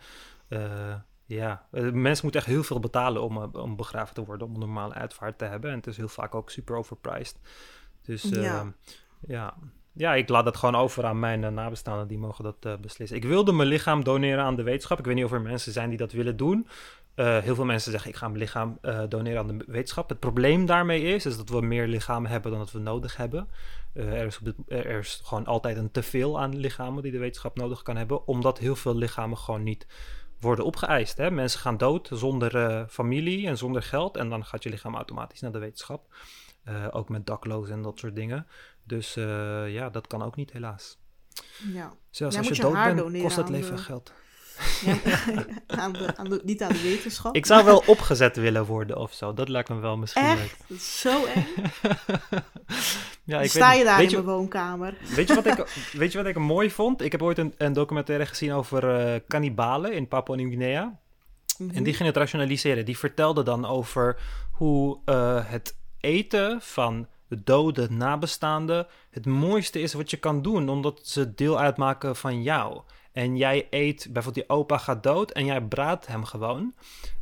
Uh, ja, mensen moeten echt heel veel betalen om, om begraven te worden, om een normale uitvaart te hebben. En het is heel vaak ook super overpriced. Dus ja. ja. Ja, ik laat dat gewoon over aan mijn nabestaanden, die mogen dat uh, beslissen. Ik wilde mijn lichaam doneren aan de wetenschap. Ik weet niet of er mensen zijn die dat willen doen. Uh, heel veel mensen zeggen, ik ga mijn lichaam uh, doneren aan de wetenschap. Het probleem daarmee is, is dat we meer lichamen hebben dan dat we nodig hebben. Uh, er, is er, is gewoon altijd een teveel aan lichamen die de wetenschap nodig kan hebben, omdat heel veel lichamen gewoon niet worden opgeëist. Hè? Mensen gaan dood zonder familie en zonder geld. En dan gaat je lichaam automatisch naar de wetenschap. Ook met daklozen en dat soort dingen. Dus ja, dat kan ook niet helaas. Ja. Zelfs Jij als je je dood bent, kost het leven de- geld. Ja, aan de, aan de, niet aan de wetenschap. Ik zou wel opgezet willen worden of zo. Dat lijkt me wel misschien leuk. Echt? Dat is zo eng. ja, ik sta weet, je daar weet in je, mijn woonkamer. weet, je wat ik, weet je wat ik mooi vond? Ik heb ooit een, een documentaire gezien over eh kannibalen in Papua Nieuw-Guinea. Mhm. En die ging het rationaliseren. Die vertelde dan over hoe eh, het eten van de dode nabestaanden het mooiste is wat je kan doen, omdat ze deel uitmaken van jou. En jij eet, bijvoorbeeld die opa gaat dood en jij braadt hem gewoon,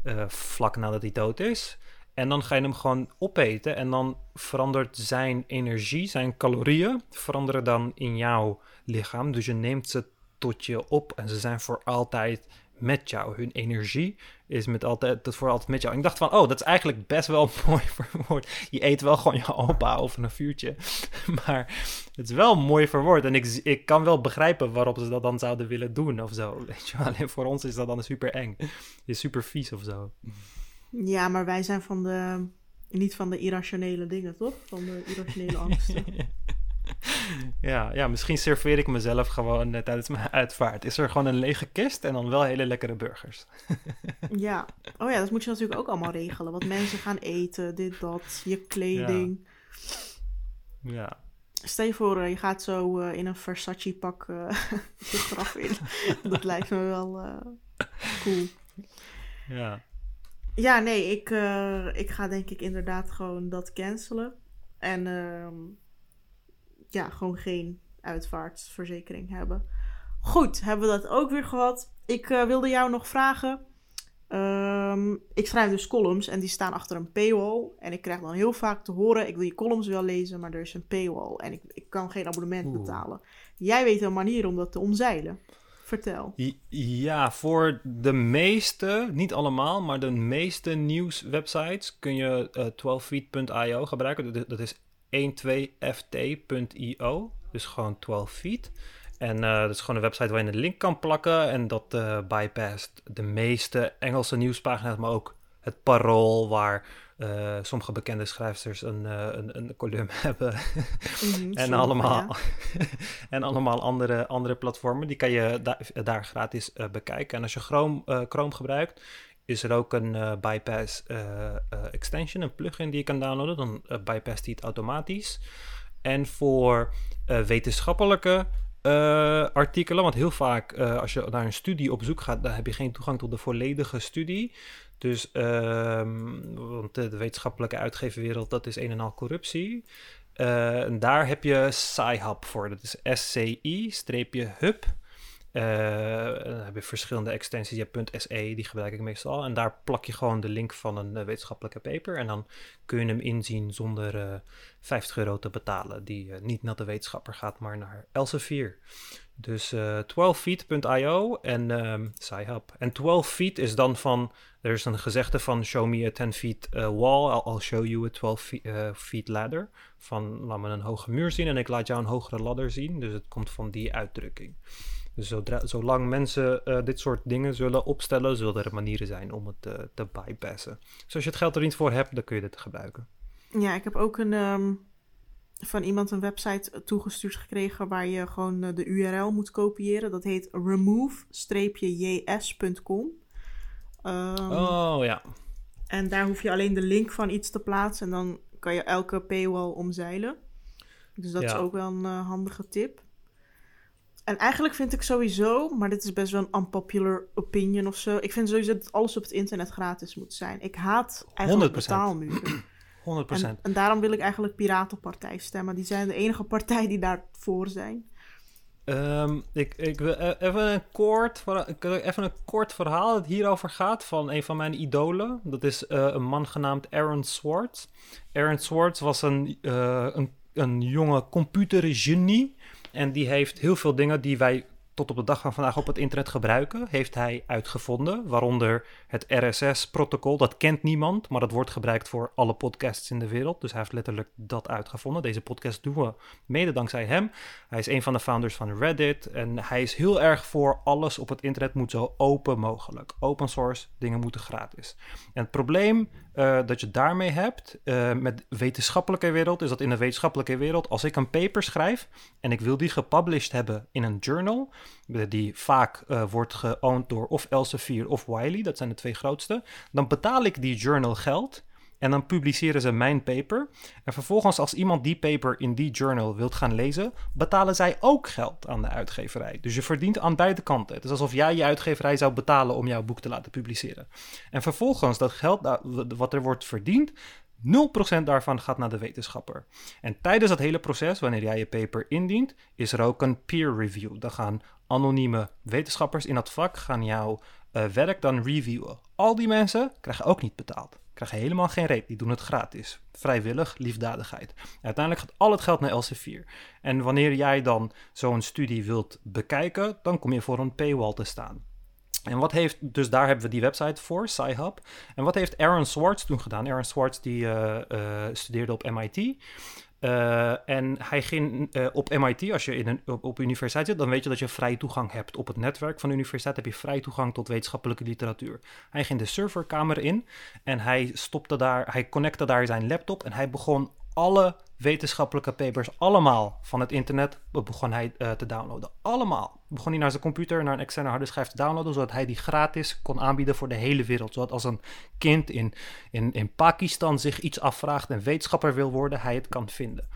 eh, vlak nadat hij dood is. En dan ga je hem gewoon opeten en dan verandert zijn energie, zijn calorieën, veranderen dan in jouw lichaam. Dus je neemt ze tot je op en ze zijn voor altijd met jou. Hun energie is met altijd, dat voor altijd met jou. En ik dacht van, oh, dat is eigenlijk best wel mooi verwoord. Je eet wel gewoon je opa over een vuurtje. Maar het is wel mooi verwoord. En ik, ik kan wel begrijpen waarop ze dat dan zouden willen doen of zo. Weet je, wel. alleen voor ons is dat dan super eng. Is super vies of zo. Ja, maar wij zijn van de... Niet van de irrationele dingen, toch? Van de irrationele angsten. Ja, ja, misschien serveer ik mezelf gewoon eh, tijdens mijn uitvaart. Is er gewoon een lege kist en dan wel hele lekkere burgers. Ja. Oh ja, dat moet je natuurlijk ook allemaal regelen. Wat mensen gaan eten, dit, dat, je kleding. Ja, Stel je voor, eh, je gaat zo eh, in een Versace pak de graf in. dat lijkt me wel cool. ja. Ja, nee, ik, ik ga denk ik inderdaad gewoon dat cancelen. En ehm, ja, gewoon geen uitvaartverzekering hebben. Goed, hebben we dat ook weer gehad. Ik eh, wilde jou nog vragen. Ehm, ik schrijf dus columns en die staan achter een paywall. En ik krijg dan heel vaak te horen, ik wil je columns wel lezen, maar er is een paywall. En ik, ik kan geen abonnement Oeh. betalen. Jij weet een manier om dat te omzeilen. Vertel. Ja, voor de meeste, niet allemaal, maar de meeste nieuwswebsites kun je eh 12feet.io gebruiken. Dat- Dat is 12ft.io, dus gewoon 12 feet. En eh, dat is gewoon een website waar je een link kan plakken en dat eh bypast de meeste Engelse nieuwspagina's, maar ook het parool waar eh, sommige bekende schrijfsters een, een, een column hebben. Mhm, En allemaal, en allemaal andere, andere platformen. Die kan je da- daar gratis bekijken. En als je Chrome, Chrome gebruikt, is er ook een eh, bypass eh, eh, extension, een plugin die je kan downloaden. Dan bypasst die het automatisch. En voor wetenschappelijke artikelen, want heel vaak als je naar een studie op zoek gaat, dan heb je geen toegang tot de volledige studie. Dus, ehm, want de, wetenschappelijke uitgeverwereld, dat is een en al corruptie. En daar heb je Sci-Hub voor. Dat is SCI-hub. Eh, dan heb je verschillende extensies. Je hebt .se, die gebruik ik meestal. En daar plak je gewoon de link van een eh, wetenschappelijke paper. En dan kun je hem inzien zonder eh 50 euro te betalen. Die eh, niet naar de wetenschapper gaat, maar naar Elsevier. Dus eh 12feet.io en ehm Sci-Hub. En 12 feet is dan van... Er is een gezegde van show me a 10 feet eh, wall, I'll, show you a 12 feet, eh, feet ladder. Van laat me een hoge muur zien en ik laat jou een hogere ladder zien. Dus het komt van die uitdrukking. Dus zodra, zolang mensen eh, dit soort dingen zullen opstellen, zullen er manieren zijn om het eh, te bypassen. Dus als je het geld er niet voor hebt, dan kun je dit gebruiken. Ja, ik heb ook een, ehm, van iemand een website toegestuurd gekregen waar je gewoon eh, de URL moet kopiëren. Dat heet remove-js.com. Ehm, Oh ja, En daar hoef je alleen de link van iets te plaatsen en dan kan je elke paywall omzeilen. Dus dat is ook wel een handige tip. En eigenlijk vind ik sowieso, maar dit is best wel een unpopular opinion of zo. Ik vind sowieso dat alles op het internet gratis moet zijn. Ik haat eigenlijk 100%. betaalmuren. 100%. En, en daarom wil ik eigenlijk Piratenpartij stemmen. Die zijn de enige partij die daarvoor zijn. Ehm, ik, ik wil e- even een, kort, even een kort verhaal dat hierover gaat van een van mijn idolen. Dat is eh, een man genaamd Aaron Swartz. Aaron Swartz was een, eh, een, een jonge computergenie. En die heeft heel veel dingen die wij tot op de dag van vandaag op het internet gebruiken, heeft hij uitgevonden. Waaronder het RSS-protocol. Dat kent niemand, maar dat wordt gebruikt voor alle podcasts in de wereld. Dus hij heeft letterlijk dat uitgevonden. Deze podcast doen we mede dankzij hem. Hij is een van de founders van Reddit. En hij is heel erg voor alles op het internet moet zo open mogelijk. Open source, dingen moeten gratis. En het probleem uh, dat je daarmee hebt uh, met wetenschappelijke wereld, is dat in de wetenschappelijke wereld, als ik een paper schrijf en ik wil die gepublished hebben in een journal, die vaak wordt geowned door of Elsevier of Wiley, dat zijn de twee grootste, dan betaal ik die journal geld en dan publiceren ze mijn paper. En vervolgens, als iemand die paper in die journal wilt gaan lezen, betalen zij ook geld aan de uitgeverij. Dus je verdient aan beide kanten. Het is alsof jij je uitgeverij zou betalen om jouw boek te laten publiceren. En vervolgens, dat geld wat er wordt verdiend, 0% daarvan gaat naar de wetenschapper. En tijdens dat hele proces, wanneer jij je paper indient, is er ook een peer review. Dan gaan anonieme wetenschappers in dat vak gaan jouw uh, werk dan reviewen. Al die mensen krijgen ook niet betaald krijgen helemaal geen reet. Die doen het gratis. Vrijwillig, liefdadigheid. Uiteindelijk gaat al het geld naar Elsevier. En wanneer jij dan zo'n studie wilt bekijken, dan kom je voor een paywall te staan. En wat heeft, dus daar hebben we die website voor, SciHub. En wat heeft Aaron Swartz toen gedaan? Aaron Swartz die uh, uh, studeerde op MIT. Uh, en hij ging uh, op MIT, als je in een, op, op, universiteit zit, dan weet je dat je vrij toegang hebt. Op het netwerk van de universiteit heb je vrij toegang tot wetenschappelijke literatuur. Hij ging de serverkamer in en hij stopte daar, hij connecte daar zijn laptop en hij begon alle wetenschappelijke papers, allemaal van het internet, begon hij uh, te downloaden. Allemaal. Begon hij naar zijn computer, naar een externe harde schijf te downloaden, zodat hij die gratis kon aanbieden voor de hele wereld. Zodat als een kind in, in, in Pakistan zich iets afvraagt en wetenschapper wil worden, hij het kan vinden.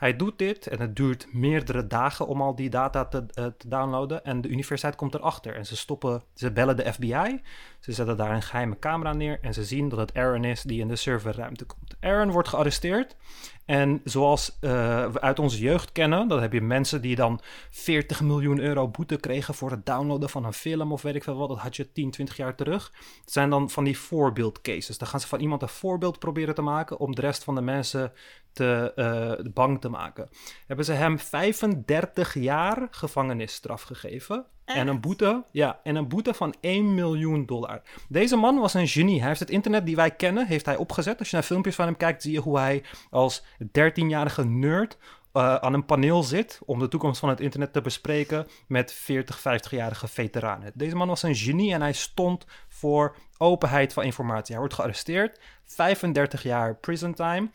Hij doet dit en het duurt meerdere dagen om al die data te, te, downloaden. En de universiteit komt erachter. En ze stoppen, ze bellen de FBI. Ze zetten daar een geheime camera neer. En ze zien dat het Aaron is die in de serverruimte komt. Aaron wordt gearresteerd. En zoals we uit onze jeugd kennen, dan heb je mensen die dan 40 miljoen euro boete kregen voor het downloaden van een film of weet ik veel wat. Dat had je 10, 20 jaar terug. Het zijn dan van die voorbeeldcases. Dan gaan ze van iemand een voorbeeld proberen te maken om de rest van de mensen te uh, bang te maken. Hebben ze hem 35 jaar gevangenisstraf gegeven. En een boete, ja, en een boete van 1 miljoen dollar. Deze man was een genie. Hij heeft het internet die wij kennen, heeft hij opgezet. Als je naar filmpjes van hem kijkt, zie je hoe hij als 13-jarige nerd uh, aan een paneel zit om de toekomst van het internet te bespreken met 40, 50-jarige veteranen. Deze man was een genie en hij stond voor openheid van informatie. Hij wordt gearresteerd, 35 jaar prison time,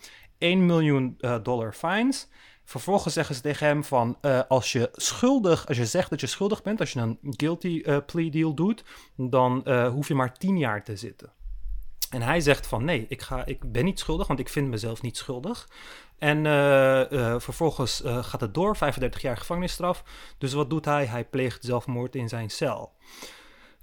1 miljoen uh, dollar fines. Vervolgens zeggen ze tegen hem van, uh, als je schuldig, als je zegt dat je schuldig bent, als je een guilty uh, plea deal doet, dan uh, hoef je maar 10 jaar te zitten. En hij zegt van, nee, ik, ga, ik ben niet schuldig, want ik vind mezelf niet schuldig. En vervolgens gaat het door, 35 jaar gevangenisstraf. Dus wat doet hij? Hij pleegt zelfmoord in zijn cel.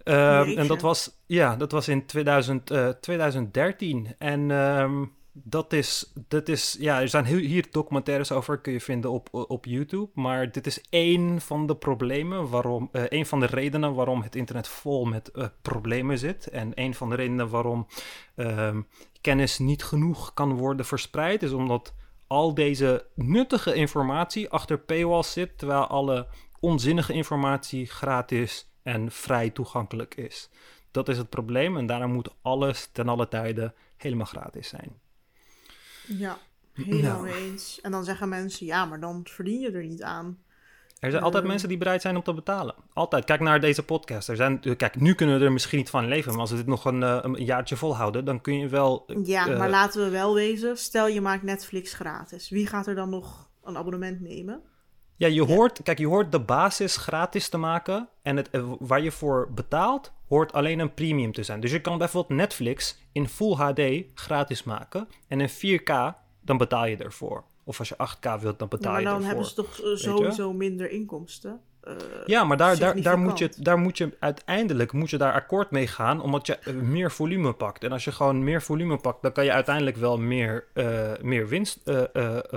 Ehm, en dat was, ja, dat was in 2000, 2013. En... Um, dat is, dat is, ja, er zijn hier documentaires over, kun je vinden op, op YouTube. Maar dit is één van de problemen waarom, uh, één van de redenen waarom het internet vol met uh, problemen zit. En een van de redenen waarom uh, kennis niet genoeg kan worden verspreid, is omdat al deze nuttige informatie achter paywalls zit, terwijl alle onzinnige informatie gratis en vrij toegankelijk is. Dat is het probleem en daarom moet alles ten alle tijde helemaal gratis zijn. Ja, helemaal nou. eens. En dan zeggen mensen, ja, maar dan verdien je er niet aan. Er zijn altijd mensen die bereid zijn om te betalen. Altijd. Kijk naar deze podcast. Er zijn, kijk, nu kunnen we er misschien niet van leven. Maar als we dit nog een, een jaartje volhouden, dan kun je wel. Ja, uh, maar laten we wel wezen. Stel je maakt Netflix gratis. Wie gaat er dan nog een abonnement nemen? Ja, je hoort, kijk, je hoort de basis gratis te maken. En het, waar je voor betaalt, hoort alleen een premium te zijn. Dus je kan bijvoorbeeld Netflix in Full HD gratis maken. En in 4K, dan betaal je ervoor. Of als je 8K wilt, dan betaal je ervoor. Maar dan hebben ze toch sowieso minder inkomsten? Uh, ja, maar daar, daar, daar, moet je, daar moet je uiteindelijk moet je daar akkoord mee gaan, omdat je uh, meer volume pakt. En als je gewoon meer volume pakt, dan kan je uiteindelijk wel meer, uh, meer winst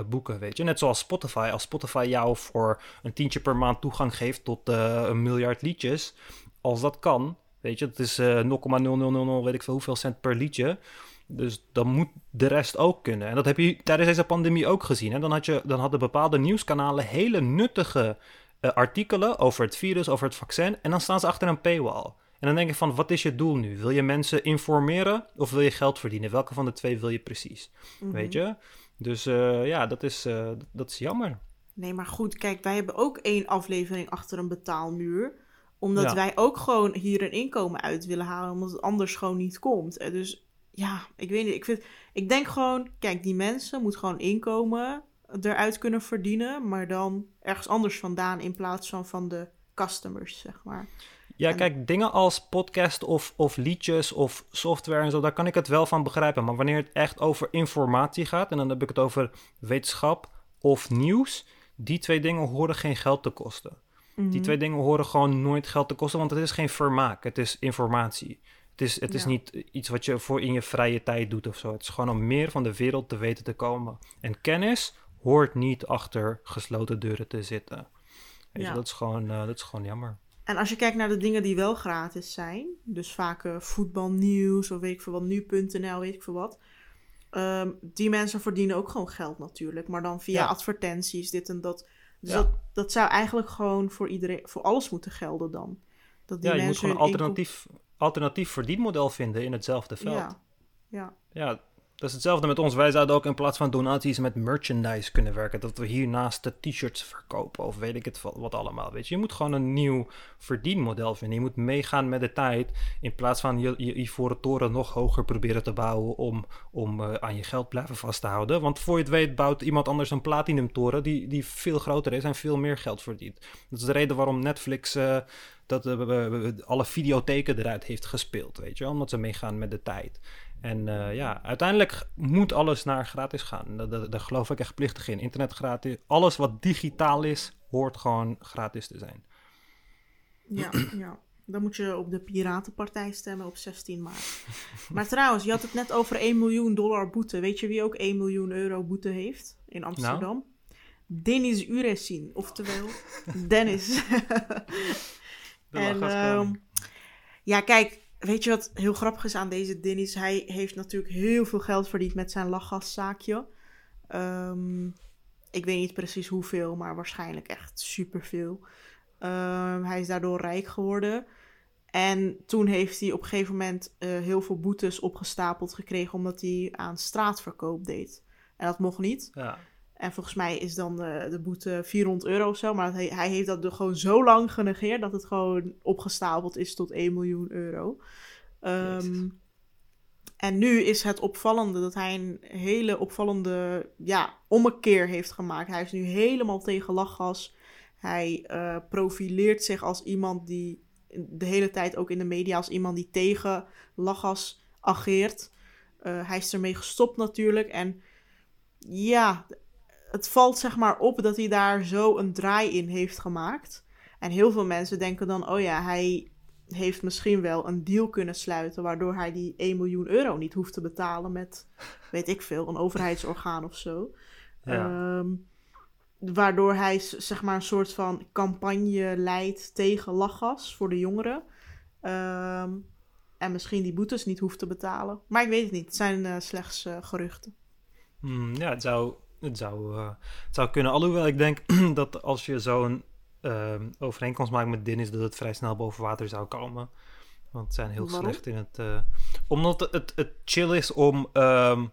boeken, weet je. Net zoals Spotify. Als Spotify jou voor een tientje per maand toegang geeft tot een miljard liedjes, als dat kan, weet je, dat is 0,0000 weet ik veel hoeveel cent per liedje. Dus dan moet de rest ook kunnen. En dat heb je tijdens deze pandemie ook gezien. Hè? Dan, had je, dan hadden bepaalde nieuwskanalen hele nuttige eh, artikelen over het virus, over het vaccin. En dan staan ze achter een paywall. En dan denk ik van, wat is je doel nu? Wil je mensen informeren of wil je geld verdienen? Welke van de twee wil je precies? Mhm. Weet je? Dus eh, ja, dat is, uh, dat is jammer. Nee, maar goed, kijk, wij hebben ook één aflevering achter een betaalmuur. Omdat wij ook gewoon hier een inkomen uit willen halen, omdat het anders gewoon niet komt. Dus ja, ik weet niet. Ik, vind, ik denk gewoon, kijk, die mensen moeten gewoon inkomen eruit kunnen verdienen, maar dan ergens anders vandaan in plaats van van de customers, zeg maar. Ja, kijk, dingen als podcast of, of liedjes of software en zo, daar kan ik het wel van begrijpen. Maar wanneer het echt over informatie gaat, en dan heb ik het over wetenschap of nieuws, die twee dingen horen geen geld te kosten. Die Mhm. twee dingen horen gewoon nooit geld te kosten, want het is geen vermaak, het is informatie. Het is, het is Ja. niet iets wat je voor in je vrije tijd doet of zo. Het is gewoon om meer van de wereld te weten te komen. En kennis hoort niet achter gesloten deuren te zitten. Weet je, Ja. dat, is gewoon, eh, dat is gewoon jammer. En als je kijkt naar de dingen die wel gratis zijn, dus vaak eh, voetbalnieuws of weet ik veel wat, nu.nl, weet ik veel wat. ehm, die mensen verdienen ook gewoon geld natuurlijk, maar dan via Ja. advertenties, dit en dat. Dus Ja. dat, dat zou eigenlijk gewoon voor iedereen, voor alles moeten gelden dan. Dat die Ja, je moet gewoon een hun inkom- alternatief, alternatief verdienmodel vinden in hetzelfde veld. Ja, ja. Ja, dat is hetzelfde met ons. Wij zouden ook in plaats van donaties met merchandise kunnen werken. Dat we hiernaast de t-shirts verkopen of weet ik het wat, allemaal. Weet je. je moet gewoon een nieuw verdienmodel vinden. Je moet meegaan met de tijd. In plaats van je, je ivoren toren nog hoger proberen te bouwen om, om eh, aan je geld blijven vast te houden. Want voor je het weet bouwt iemand anders een platinum toren die, die veel groter is en veel meer geld verdient. Dat is de reden waarom Netflix eh, dat, eh, alle videotheken eruit heeft gespeeld. Weet je, omdat ze meegaan met de tijd. En eh, ja, uiteindelijk moet alles naar gratis gaan. Daar, daar, daar geloof ik echt plichtig in. Internet gratis. Alles wat digitaal is, hoort gewoon gratis te zijn. Ja, ja. Dan moet je op de Piratenpartij stemmen op 16 maart. Maar trouwens, je had het net over 1 miljoen dollar boete. Weet je wie ook 1 miljoen euro boete heeft in Amsterdam? Nou? Dennis Uresin, oftewel Dennis. En ehm, ja, kijk, weet je wat heel grappig is aan deze Dennis? Hij heeft natuurlijk heel veel geld verdiend met zijn lachgaszaakje. Ehm, ik weet niet precies hoeveel, maar waarschijnlijk echt superveel. Ehm, hij is daardoor rijk geworden. En toen heeft hij op een gegeven moment eh, heel veel boetes opgestapeld gekregen omdat hij aan straatverkoop deed. En dat mocht niet. ja. En volgens mij is dan de, de boete 400 euro of zo. Maar hij, hij heeft dat er gewoon zo lang genegeerd dat het gewoon opgestapeld is tot 1 miljoen euro. Ehm, en nu is het opvallende dat hij een hele opvallende ja, ommekeer heeft gemaakt. Hij is nu helemaal tegen lachgas. Hij eh, profileert zich als iemand die de hele tijd ook in de media als iemand die tegen lachgas ageert. Eh, hij is ermee gestopt natuurlijk. En ja, het valt zeg maar op dat hij daar zo een draai in heeft gemaakt. En heel veel mensen denken dan, oh ja, hij heeft misschien wel een deal kunnen sluiten... waardoor hij die 1 miljoen euro niet hoeft te betalen met, weet ik veel, een overheidsorgaan of zo. Ja. Ehm, waardoor hij zeg maar een soort van campagne leidt tegen lachgas voor de jongeren. Ehm, en misschien die boetes niet hoeft te betalen. Maar ik weet het niet. Het zijn eh, slechts eh, geruchten. Hmm, ja, het zou, het, zou, eh, het zou kunnen. Alhoewel ik denk dat als je zo'n ehm, overeenkomst maakt met Dennis, dat het vrij snel boven water zou komen. Want ze zijn heel Waarom? slecht in het. eh, omdat het, het, het chill is om. ehm,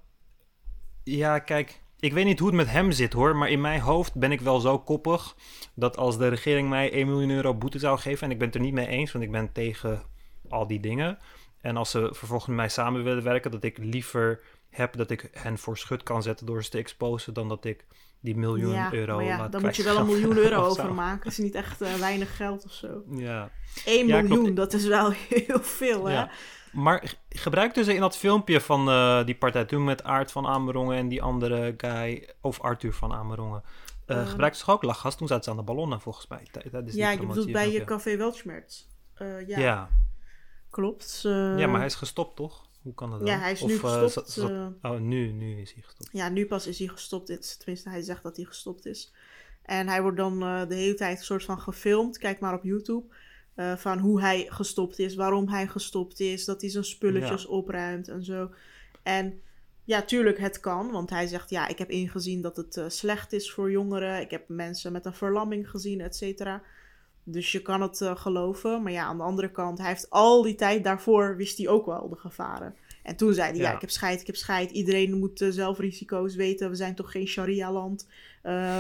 ja, kijk. Ik weet niet hoe het met hem zit hoor, maar in mijn hoofd ben ik wel zo koppig dat als de regering mij 1 miljoen euro boete zou geven, en ik ben het er niet mee eens, want ik ben tegen al die dingen. En als ze vervolgens met mij samen willen werken, dat ik liever heb dat ik hen voor schut kan zetten door ze te exposen, dan dat ik die miljoen ja, euro maar ja, dan moet je wel een miljoen euro overmaken. Dat is niet echt eh, weinig geld of zo. Ja. 1 Ja, miljoen, klopt. dat is wel heel veel, hè? Ja. Maar g- gebruikten ze in dat filmpje van eh, die partij toen met Aart van Amerongen en die andere guy, of Arthur van Amerongen, eh Eh. gebruikten ze toch ook lachgas? Toen zaten ze aan de ballonnen volgens mij. tij- tijdens die ja, je bedoelt bij je. Café Weltschmerz. Ja, Ja. klopt. Ja, maar hij is gestopt toch? Hoe kan dat dan? Ja, hij is Of, nu eh, gestopt. zat- zat- eh, oh, nu, nu is hij gestopt. Ja, nu pas is hij gestopt. Dit, tenminste, hij zegt dat hij gestopt is. En hij wordt dan eh, de hele tijd een soort van gefilmd. Kijk maar op YouTube. van hoe hij gestopt is, waarom hij gestopt is, dat hij zijn spulletjes opruimt en zo. En ja, tuurlijk, het kan. Want hij zegt, ja, ik heb ingezien dat het uh, slecht is voor jongeren. Ik heb mensen met een verlamming gezien, et cetera. Dus je kan het uh, geloven. Maar ja, aan de andere kant, hij heeft al die tijd daarvoor, wist hij ook wel de gevaren. En toen zei hij, ja, ik heb scheid, ik heb scheid. Iedereen moet uh, zelf risico's weten. We zijn toch geen sharia-land.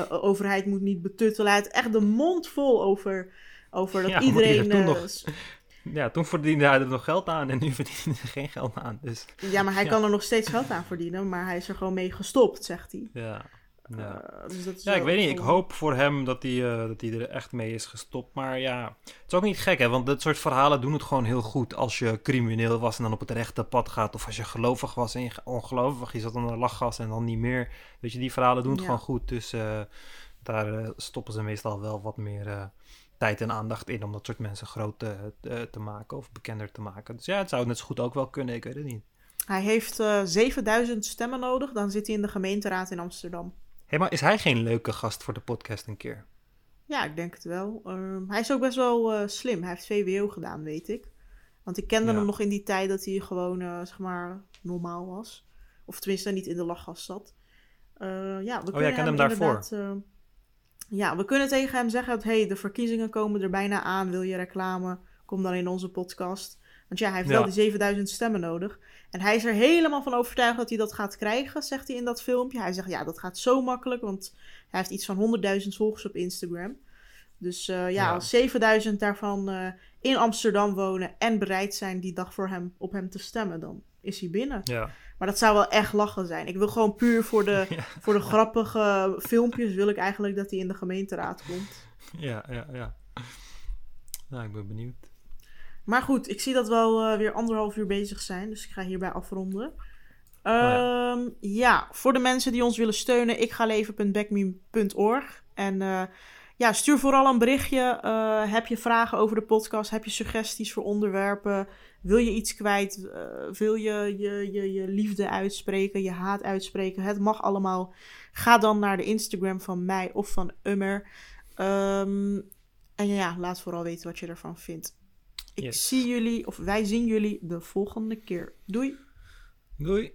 overheid moet niet betuttelen. Hij had echt de mond vol over, over dat ja, iedereen... Toen nog, ja, toen verdiende hij er nog geld aan en nu verdient hij er geen geld aan. Dus, ja, maar hij kan er nog steeds geld aan verdienen. Maar hij is er gewoon mee gestopt, zegt hij. Ja, ja. Uh, dus ja ik weet niet. Ik hoop voor hem dat hij, uh, dat hij er echt mee is gestopt. Maar ja, het is ook niet gek, hè? Want dit soort verhalen doen het gewoon heel goed. Als je crimineel was en dan op het rechte pad gaat. Of als je gelovig was en je ongelovig. Je zat onder lachgas en dan niet meer. Weet je, die verhalen doen het ja. gewoon goed. Dus uh, daar stoppen ze meestal wel wat meer tijd en aandacht in om dat soort mensen groot te, maken of bekender te maken. Dus ja, het zou net zo goed ook wel kunnen, ik weet het niet. Hij heeft uh, 7000 stemmen nodig, dan zit hij in de gemeenteraad in Amsterdam. Hey, maar is hij geen leuke gast voor de podcast een keer? Ja, ik denk het wel. Uh, hij is ook best wel uh, slim. Hij heeft VWO gedaan, weet ik. Want ik kende ja. hem nog in die tijd dat hij gewoon, uh, zeg maar, normaal was. Of tenminste niet in de lachgas zat. ja, we oh, jij kent hem daarvoor? ja, we kunnen tegen hem zeggen dat hey, de verkiezingen komen er bijna aan. Wil je reclame? Kom dan in onze podcast. Want ja, hij heeft ja. wel die 7000 stemmen nodig. En hij is er helemaal van overtuigd dat hij dat gaat krijgen, zegt hij in dat filmpje. Hij zegt ja, dat gaat zo makkelijk, want hij heeft iets van 100.000 volgers op Instagram. Dus uh, ja, ja, als 7000 daarvan uh, in Amsterdam wonen en bereid zijn die dag voor hem, op hem te stemmen, dan is hij binnen. Ja. Maar dat zou wel echt lachen zijn. Ik wil gewoon puur voor de, ja. voor de grappige filmpjes wil ik eigenlijk dat hij in de gemeenteraad komt. Ja, ja, ja. Nou, ik ben benieuwd. Maar goed, ik zie dat we wel uh, weer anderhalf uur bezig zijn. Dus ik ga hierbij afronden. Um, oh ja. ja. voor de mensen die ons willen steunen, ik ga leven.backme.org. En uh, ja, stuur vooral een berichtje. Uh, heb je vragen over de podcast? Heb je suggesties voor onderwerpen? Wil je iets kwijt? Wil je je, je je liefde uitspreken, je haat uitspreken? Het mag allemaal. Ga dan naar de Instagram van mij of van Ummer. Um, en ja, laat vooral weten wat je ervan vindt. Ik yes. zie jullie, of wij zien jullie de volgende keer. Doei! Doei!